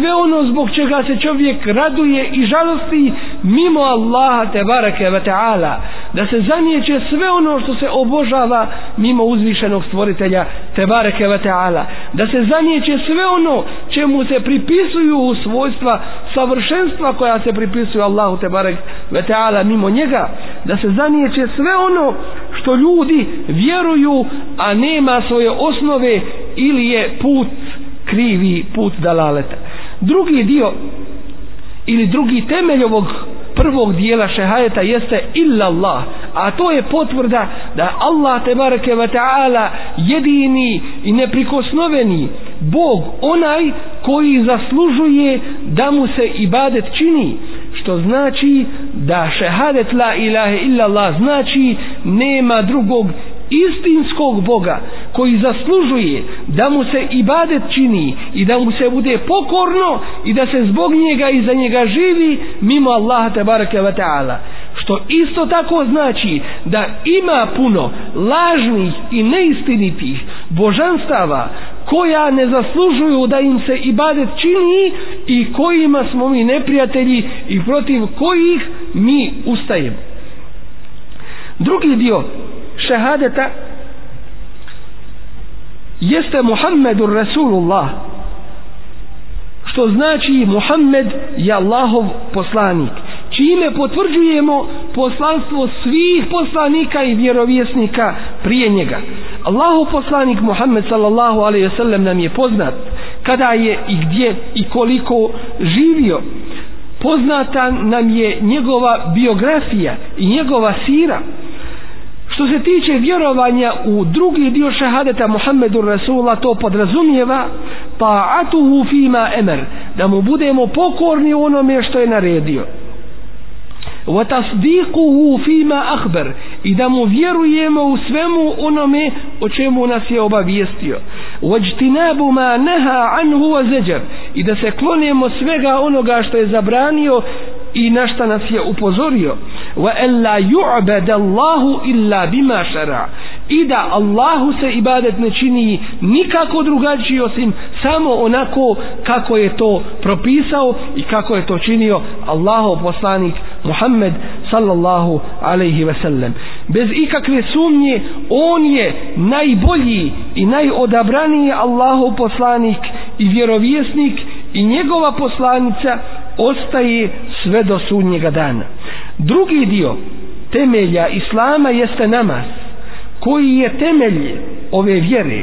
sve ono zbog čega se čovjek raduje i žalosti mimo Allaha te barake ve ta'ala. Da se zanijeće sve ono što se obožava mimo uzvišenog stvoritelja te bareke ve ta'ala. Da se zanijeće sve ono čemu se pripisuju svojstva savršenstva koja se pripisuju Allahu te barake ve ta'ala mimo njega. Da se zanijeće sve ono što ljudi vjeruju a nema svoje osnove ili je put krivi put dalaleta drugi dio ili drugi temelj ovog prvog dijela šehajeta jeste illa Allah a to je potvrda da Allah te bareke ve taala jedini i neprikosnoveni Bog onaj koji zaslužuje da mu se ibadet čini što znači da šehadet la ilaha illa Allah znači nema drugog istinskog Boga koji zaslužuje da mu se ibadet čini i da mu se bude pokorno i da se zbog njega i za njega živi mimo Allaha tabaraka wa ta'ala. Što isto tako znači da ima puno lažnih i neistinitih božanstava koja ne zaslužuju da im se ibadet čini i kojima smo mi neprijatelji i protiv kojih mi ustajemo. Drugi dio šehadeta jeste Muhammedur Rasulullah što znači Muhammed je Allahov poslanik čime potvrđujemo poslanstvo svih poslanika i vjerovjesnika prije njega. Allahov poslanik Muhammed sallallahu alaihi wasallam nam je poznat kada je i gdje i koliko živio. Poznata nam je njegova biografija i njegova sira. Što se tiče vjerovanja u drugi dio šehadeta Muhammedu Rasula, to podrazumijeva ta'atuhu fima emer, da mu budemo pokorni u onome što je naredio. Wa tasdiquhu fima akhbar i da mu vjerujemo u svemu onome o čemu nas je obavijestio vajtinabu ma naha anhu wa zajar i da se klonimo svega onoga što je zabranio i na šta nas je upozorio wa alla yu'bada Allahu illa bima shara i da Allahu se ibadet ne čini nikako drugačiji osim samo onako kako je to propisao i kako je to činio Allahov poslanik Muhammed sallallahu alaihi ve sellem bez ikakve sumnje on je najbolji i najodabraniji Allahov poslanik i vjerovjesnik i njegova poslanica ostaje sve do sunnjega dana drugi dio temelja Islama jeste namaz koji je temelj ove vjere.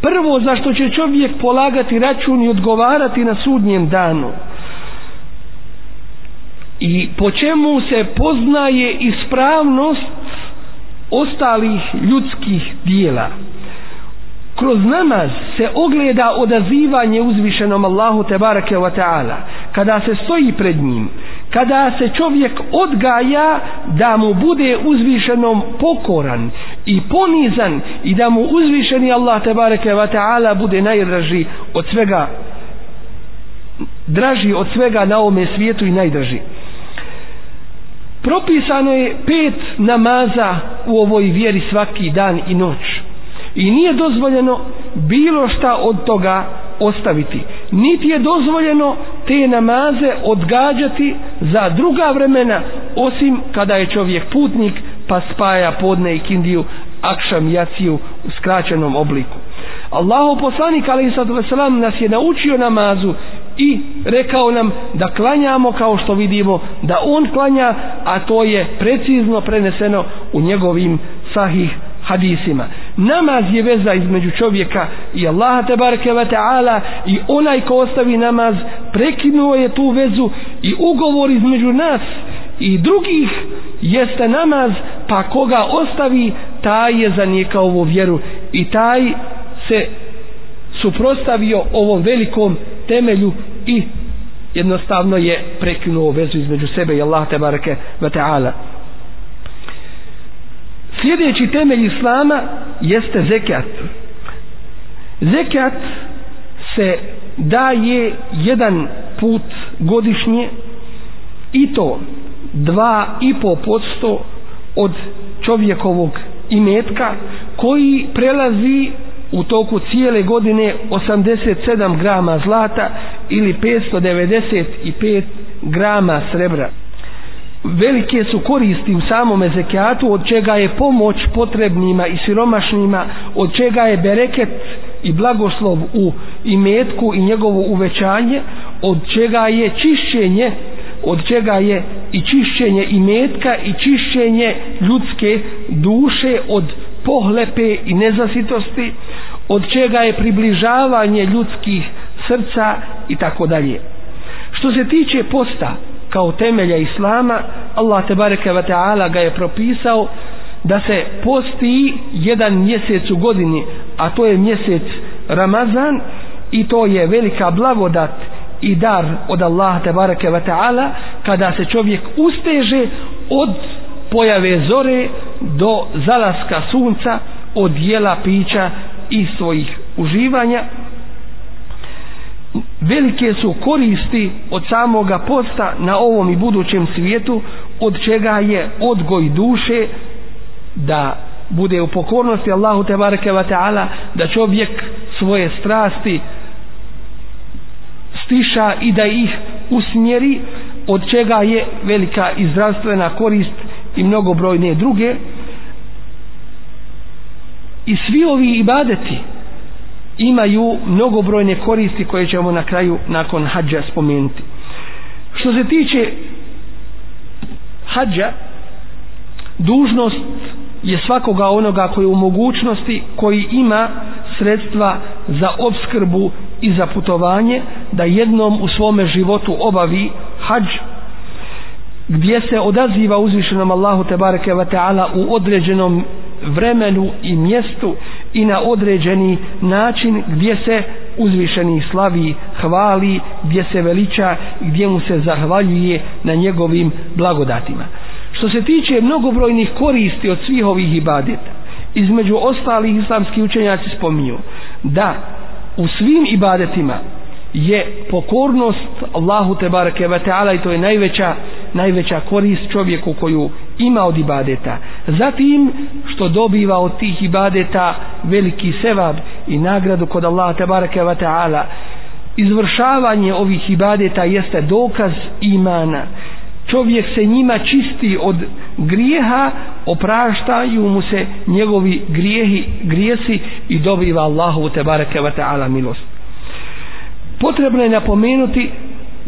Prvo zašto će čovjek polagati račun i odgovarati na sudnjem danu? I po čemu se poznaje ispravnost ostalih ljudskih dijela? Kroz namaz se ogleda odazivanje uzvišenom Allahu tebareke wa ta'ala. Kada se stoji pred njim kada se čovjek odgaja da mu bude uzvišenom pokoran i ponizan i da mu uzvišeni Allah te bareke ta'ala bude najdraži od svega draži od svega na ovome svijetu i najdraži. Propisano je pet namaza u ovoj vjeri svaki dan i noć. I nije dozvoljeno bilo šta od toga ostaviti. Niti je dozvoljeno te namaze odgađati za druga vremena osim kada je čovjek putnik pa spaja podne i kindiju akšam jaciju u skraćenom obliku. Allahu poslanik ali sad nas je naučio namazu i rekao nam da klanjamo kao što vidimo da on klanja a to je precizno preneseno u njegovim sahih hadisima namaz je veza između čovjeka i Allaha te bareke ve taala i onaj ko ostavi namaz prekinuo je tu vezu i ugovor između nas i drugih jeste namaz pa koga ostavi taj je zanijekao ovu vjeru i taj se suprostavio ovom velikom temelju i jednostavno je prekinuo vezu između sebe i Allaha te bareke ve taala sljedeći temelj islama jeste zekat. Zekat se daje jedan put godišnje i to dva i po podsto od čovjekovog imetka koji prelazi u toku cijele godine 87 grama zlata ili 595 grama srebra velike su koristi u samome zekijatu od čega je pomoć potrebnima i siromašnima od čega je bereket i blagoslov u imetku i njegovo uvećanje od čega je čišćenje od čega je i čišćenje imetka i čišćenje ljudske duše od pohlepe i nezasitosti od čega je približavanje ljudskih srca i tako dalje. Što se tiče posta kao temelja islama Allah te bareke ve taala ga je propisao da se posti jedan mjesec u godini a to je mjesec Ramazan i to je velika blagodat i dar od Allaha te bareke ve taala kada se čovjek usteže od pojave zore do zalaska sunca od jela pića i svojih uživanja velike su koristi od samoga posta na ovom i budućem svijetu od čega je odgoj duše da bude u pokornosti Allahu te bareke ve taala da čovjek svoje strasti stiša i da ih usmjeri od čega je velika i zdravstvena korist i mnogobrojne druge. I svi ovi ibadeti imaju mnogobrojne koristi koje ćemo na kraju nakon hađa spomenuti. Što se tiče hađa dužnost je svakoga onoga koji je u mogućnosti koji ima sredstva za obskrbu i za putovanje da jednom u svome životu obavi hađ gdje se odaziva uzvišenom Allahu tebareke ve ta'ala u određenom vremenu i mjestu i na određeni način gdje se uzvišeni slavi hvali, gdje se veliča gdje mu se zahvaljuje na njegovim blagodatima. Što se tiče mnogobrojnih koristi od svih ovih ibadeta između ostalih islamski učenjaci spominju da u svim ibadetima je pokornost Allahu te bareke ve taala i to je najveća najveća korist čovjeku koju ima od ibadeta. Zatim što dobiva od tih ibadeta veliki sevab i nagradu kod Allaha te bareke ve taala. Izvršavanje ovih ibadeta jeste dokaz imana. Čovjek se njima čisti od grijeha opraštaju mu se njegovi grijehi grijesi i dobiva Allahu te bareke ve taala milost. Potrebno je napomenuti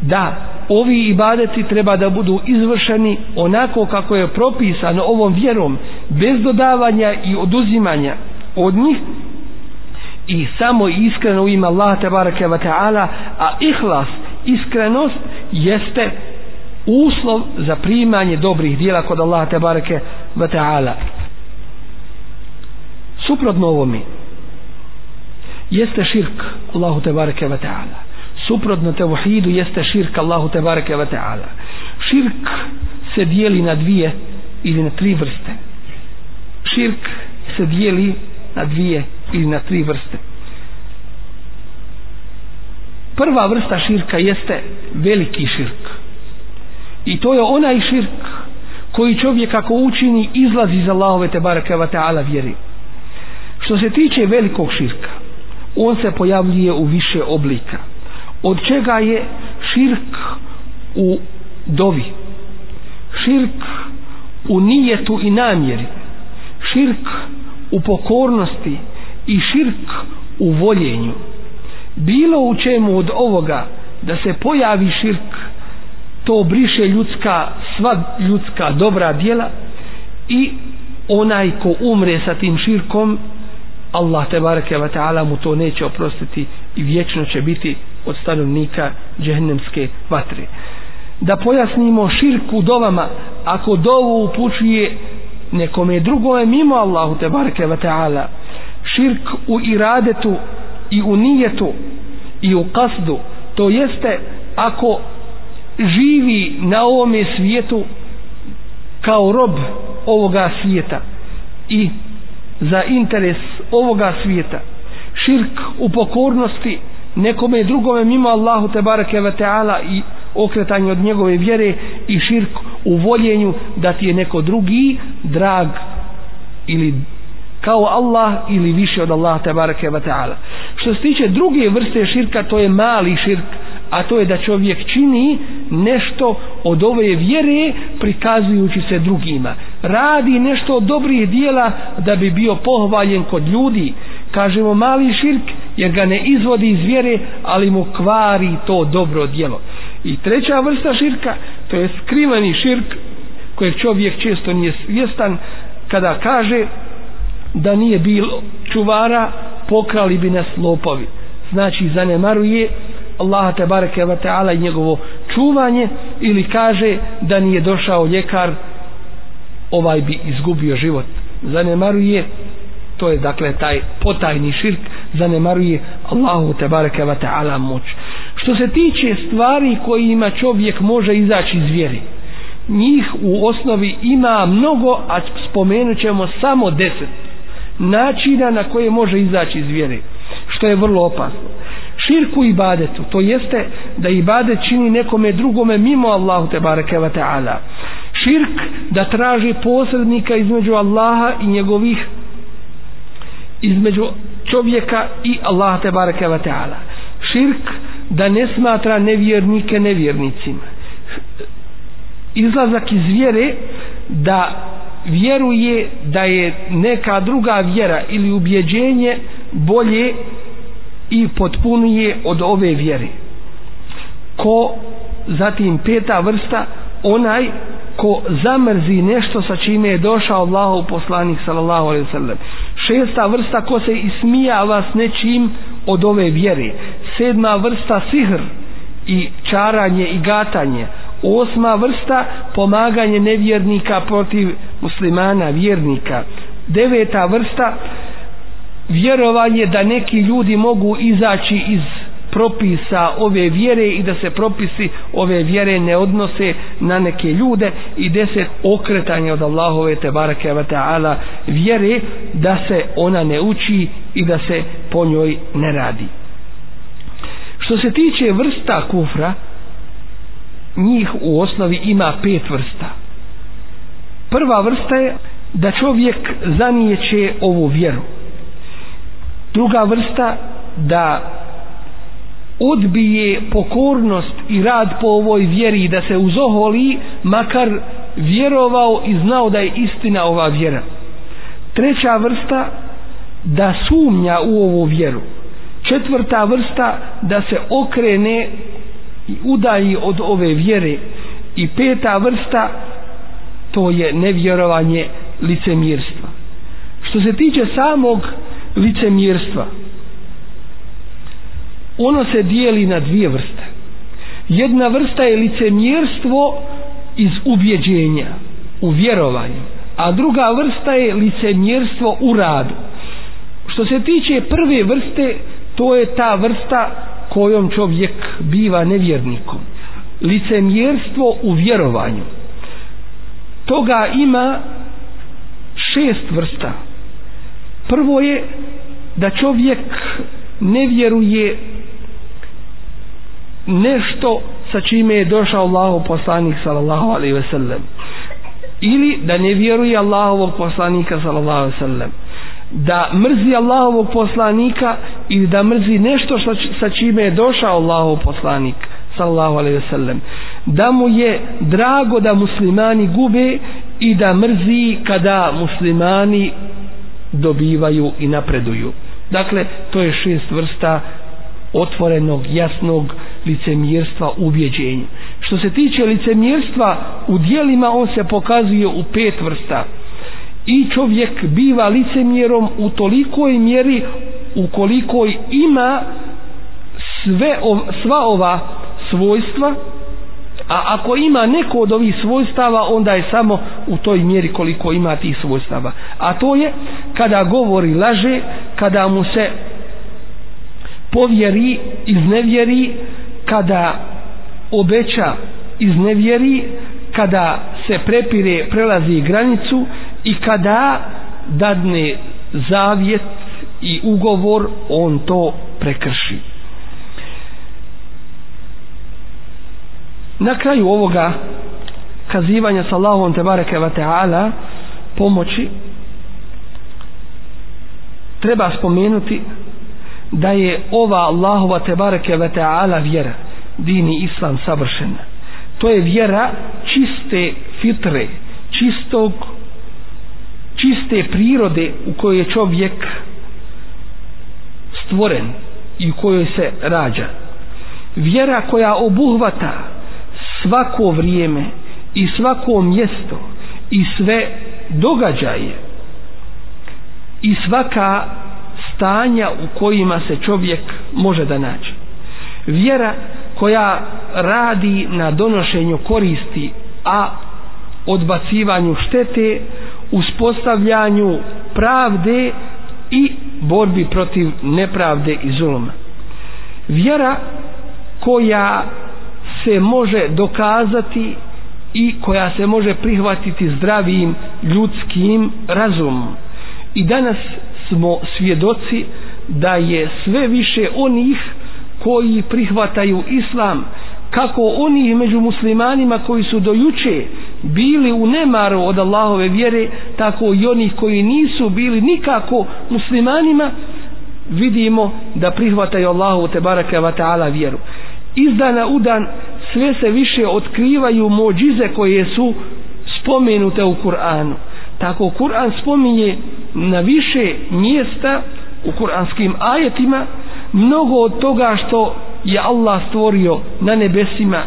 da ovi ibadeti treba da budu izvršeni onako kako je propisano ovom vjerom bez dodavanja i oduzimanja od njih. I samo iskreno u ime Allah tabaraka wa ta'ala a ihlas, iskrenost jeste uslov za primanje dobrih dijela kod Allah tabaraka wa ta'ala. Suprotno ovome jeste širk Allahu tabaraka wa ta'ala suprotno tevhidu jeste širk Allahu tabaraka ve ta'ala. Širk se dijeli na dvije ili na tri vrste. Širk se dijeli na dvije ili na tri vrste. Prva vrsta širka jeste veliki širk. I to je onaj širk koji čovjek ako učini izlazi iz Allahove te ve ta'ala vjeri što se tiče velikog širka on se pojavljuje u više oblika od čega je širk u dovi? Širk u nijetu i namjeri. Širk u pokornosti i širk u voljenju. Bilo u čemu od ovoga da se pojavi širk to briše ljudska sva ljudska dobra djela i onaj ko umre sa tim širkom Allah te bareke ve taala mu to neće oprostiti i vječno će biti od stanovnika džehennemske vatre. Da pojasnimo širk u dovama ako dovu upućuje nekome drugome mimo Allahu te bareke ve taala širk u iradetu i u nijetu i u kasdu to jeste ako živi na ovome svijetu kao rob ovoga svijeta i za interes ovoga svijeta širk u pokornosti nekome drugome mimo Allahu te bareke ve taala i okretanje od njegove vjere i širk u voljenju da ti je neko drugi drag ili kao Allah ili više od Allaha te bareke ve taala. Što se tiče druge vrste širka to je mali širk a to je da čovjek čini nešto od ove vjere prikazujući se drugima. Radi nešto od dobrih dijela da bi bio pohvaljen kod ljudi kažemo mali širk jer ga ne izvodi iz vjere ali mu kvari to dobro djelo. I treća vrsta širka to je skriveni širk kojeg čovjek često nije svjestan kada kaže da nije bilo čuvara pokrali bi nas lopovi. Znači zanemaruje Allaha te bareke ve taala i njegovo čuvanje ili kaže da nije došao ljekar ovaj bi izgubio život. Zanemaruje to je dakle taj potajni širk zanemaruje Allahu te bareke ve taala moć. Što se tiče stvari kojima čovjek može izaći iz vjere njih u osnovi ima mnogo a spomenut ćemo samo deset načina na koje može izaći iz vjere što je vrlo opasno. Širku ibadetu to jeste da ibadet čini nekome drugome mimo Allahu te bareke ve taala. Širk da traži posrednika između Allaha i njegovih između čovjeka i Allaha te bareke ve taala. Širk da ne smatra nevjernike nevjernicima. Izlazak iz vjere da vjeruje da je neka druga vjera ili ubjeđenje bolje i potpunije od ove vjere. Ko zatim peta vrsta onaj ko zamrzi nešto sa čime je došao Allahov poslanik sallallahu alejhi ve sellem šesta vrsta ko se ismijava s nečim od ove vjere. Sedma vrsta sihr i čaranje i gatanje. Osma vrsta pomaganje nevjernika protiv muslimana vjernika. Deveta vrsta vjerovanje da neki ljudi mogu izaći iz propisa ove vjere i da se propisi ove vjere ne odnose na neke ljude i deset okretanje od Allahove te barake wa ta'ala vjere da se ona ne uči i da se po njoj ne radi. Što se tiče vrsta kufra njih u osnovi ima pet vrsta. Prva vrsta je da čovjek zanijeće ovu vjeru. Druga vrsta da odbije pokornost i rad po ovoj vjeri da se uzoholi makar vjerovao i znao da je istina ova vjera. Treća vrsta da sumnja u ovu vjeru. Četvrta vrsta da se okrene i udaji od ove vjere. I peta vrsta to je nevjerovanje licemirstva što se tiče samog licemirstva ono se dijeli na dvije vrste. Jedna vrsta je licemjerstvo iz ubjeđenja u vjerovanju a druga vrsta je licemjerstvo u radu. Što se tiče prve vrste to je ta vrsta kojom čovjek biva nevjernikom. Licemjerstvo u vjerovanju. Toga ima šest vrsta. Prvo je da čovjek ne vjeruje nešto sa čime je došao Allahov poslanik sallallahu alaihi ve sellem. Ili da ne vjeruje Allahovog poslanika sallallahu alaihi ve sellem. Da mrzi Allahovog poslanika ili da mrzi nešto sa čime je došao Allahov poslanik sallallahu alaihi ve sellem. Da mu je drago da muslimani gube i da mrzi kada muslimani dobivaju i napreduju. Dakle to je šest vrsta otvorenog, jasnog licemjerstva u ubjeđenju. Što se tiče licemjerstva u dijelima, on se pokazuje u pet vrsta. I čovjek biva licemjerom u tolikoj mjeri ukoliko ima sve, sva ova svojstva, a ako ima neko od ovih svojstava, onda je samo u toj mjeri koliko ima tih svojstava. A to je kada govori laže, kada mu se povjeri, iznevjeri, kada obeća iznevjeri, kada se prepire, prelazi granicu i kada dadne zavjet i ugovor, on to prekrši. Na kraju ovoga kazivanja sa Allahom te bareke wa ta'ala pomoći treba spomenuti da je ova Allahova tebareke ve ta'ala vjera dini islam savršena. To je vjera čiste fitre čistog čiste prirode u kojoj je čovjek stvoren i u kojoj se rađa. Vjera koja obuhvata svako vrijeme i svako mjesto i sve događaje i svaka stanja u kojima se čovjek može da nađe. Vjera koja radi na donošenju koristi, a odbacivanju štete, uspostavljanju pravde i borbi protiv nepravde i zuluma. Vjera koja se može dokazati i koja se može prihvatiti zdravim ljudskim razumom. I danas smo svjedoci da je sve više onih koji prihvataju islam kako oni među muslimanima koji su dojuče bili u nemaru od Allahove vjere tako i onih koji nisu bili nikako muslimanima vidimo da prihvataju Allahu te baraka wa ta'ala vjeru. Iz dana u dan sve se više otkrivaju mođize koje su spomenute u Kur'anu tako Kur'an spominje na više mjesta u kuranskim ajetima mnogo od toga što je Allah stvorio na nebesima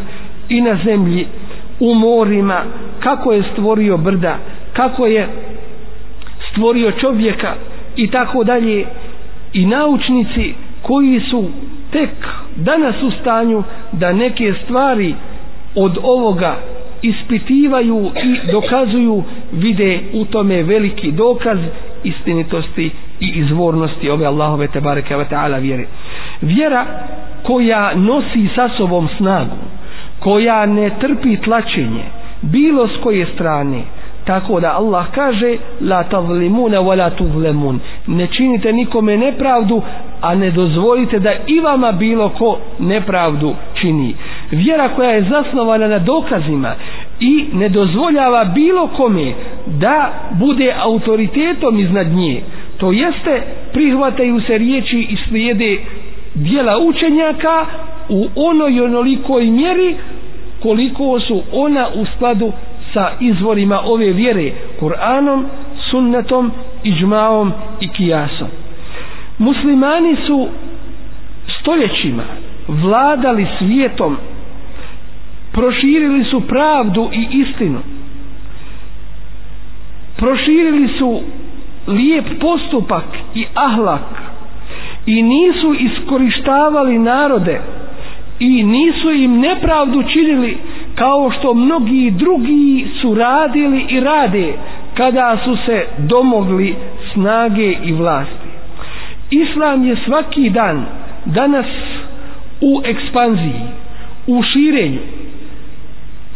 i na zemlji u morima kako je stvorio brda kako je stvorio čovjeka i tako dalje. I naučnici koji su tek danas u stanju da neke stvari od ovoga ispitivaju i dokazuju vide u tome veliki dokaz istinitosti i izvornosti ove Allahove te bareke ve taala vjere. Vjera koja nosi sa sobom snagu koja ne trpi tlačenje bilo s koje strane tako da Allah kaže la tazlimuna wa la tuzlemun ne činite nikome nepravdu a ne dozvolite da i vama bilo ko nepravdu čini vjera koja je zasnovana na dokazima i ne dozvoljava bilo kome da bude autoritetom iznad nje to jeste prihvataju se riječi i slijede dijela učenjaka u onoj onolikoj mjeri koliko su ona u skladu sa izvorima ove vjere Kur'anom, sunnetom, iđmaom i kijasom. Muslimani su stoljećima vladali svijetom, proširili su pravdu i istinu, proširili su lijep postupak i ahlak. I nisu iskorištavali narode. I nisu im nepravdu činili kao što mnogi drugi su radili i rade kada su se domogli snage i vlasti. Islam je svaki dan danas u ekspanziji, u širenju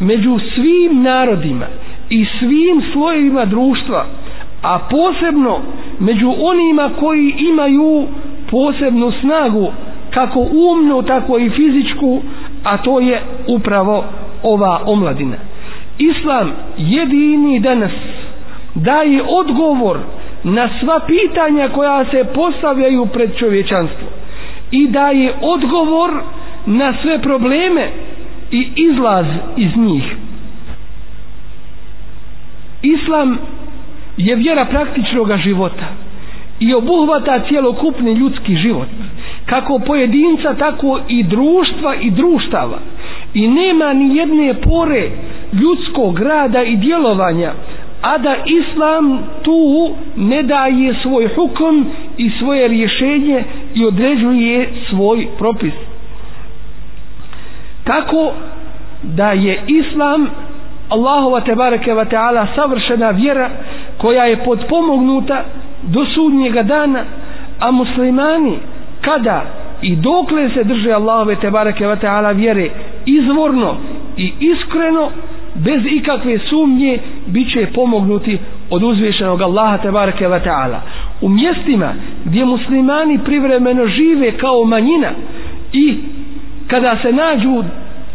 među svim narodima i svim slojevima društva, a posebno među onima koji imaju posebnu snagu kako umnu, tako i fizičku, a to je upravo ova omladina. Islam jedini danas daje odgovor na sva pitanja koja se postavljaju pred čovječanstvo i daje odgovor na sve probleme i izlaz iz njih. Islam je vjera praktičnog života i obuhvata cjelokupni ljudski život kako pojedinca tako i društva i društava i nema ni jedne pore ljudskog rada i djelovanja a da islam tu ne daje svoj hukom i svoje rješenje i određuje svoj propis tako da je islam Allahova tebareke wa ta'ala savršena vjera koja je podpomognuta do sudnjega dana a muslimani kada i dokle se drže Allahove tebareke wa ta'ala vjere izvorno i iskreno bez ikakve sumnje bit će pomognuti od uzvišenog Allaha tebareke wa ta'ala. U mjestima gdje muslimani privremeno žive kao manjina i kada se nađu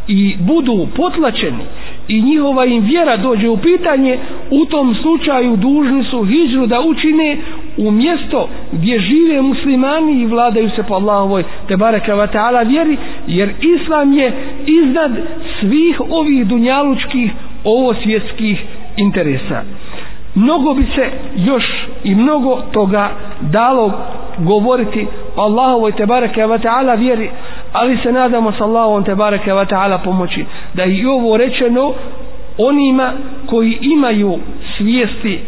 i budu potlačeni i njihova im vjera dođe u pitanje u tom slučaju dužni su hijđru da učine u mjesto gdje žive muslimani i vladaju se po Allahovoj te baraka wa ta'ala vjeri jer islam je iznad svih ovih dunjalučkih ovo svjetskih interesa mnogo bi se još i mnogo toga dalo govoriti o Allahovoj te wa ta'ala vjeri ali se nadamo sa Allahom te wa ta'ala pomoći da i ovo rečeno onima koji imaju svijesti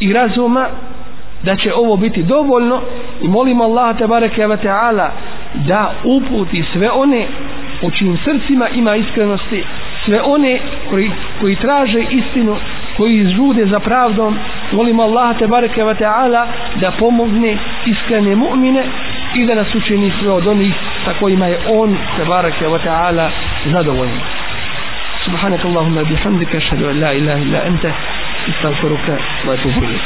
i razuma da će ovo biti dovoljno i molimo Allaha tebareke ve taala da uputi sve one u čijim srcima ima iskrenosti sve one koji, koji traže istinu koji žude za pravdom molimo Allaha tebareke ve taala da pomogne iskrene mu'mine i da nas učini sve od onih sa kojima je on tebareke ve taala zadovoljan سبحانك اللهم بحمدك اشهد ان لا اله الا انت استغفرك واتوب اليك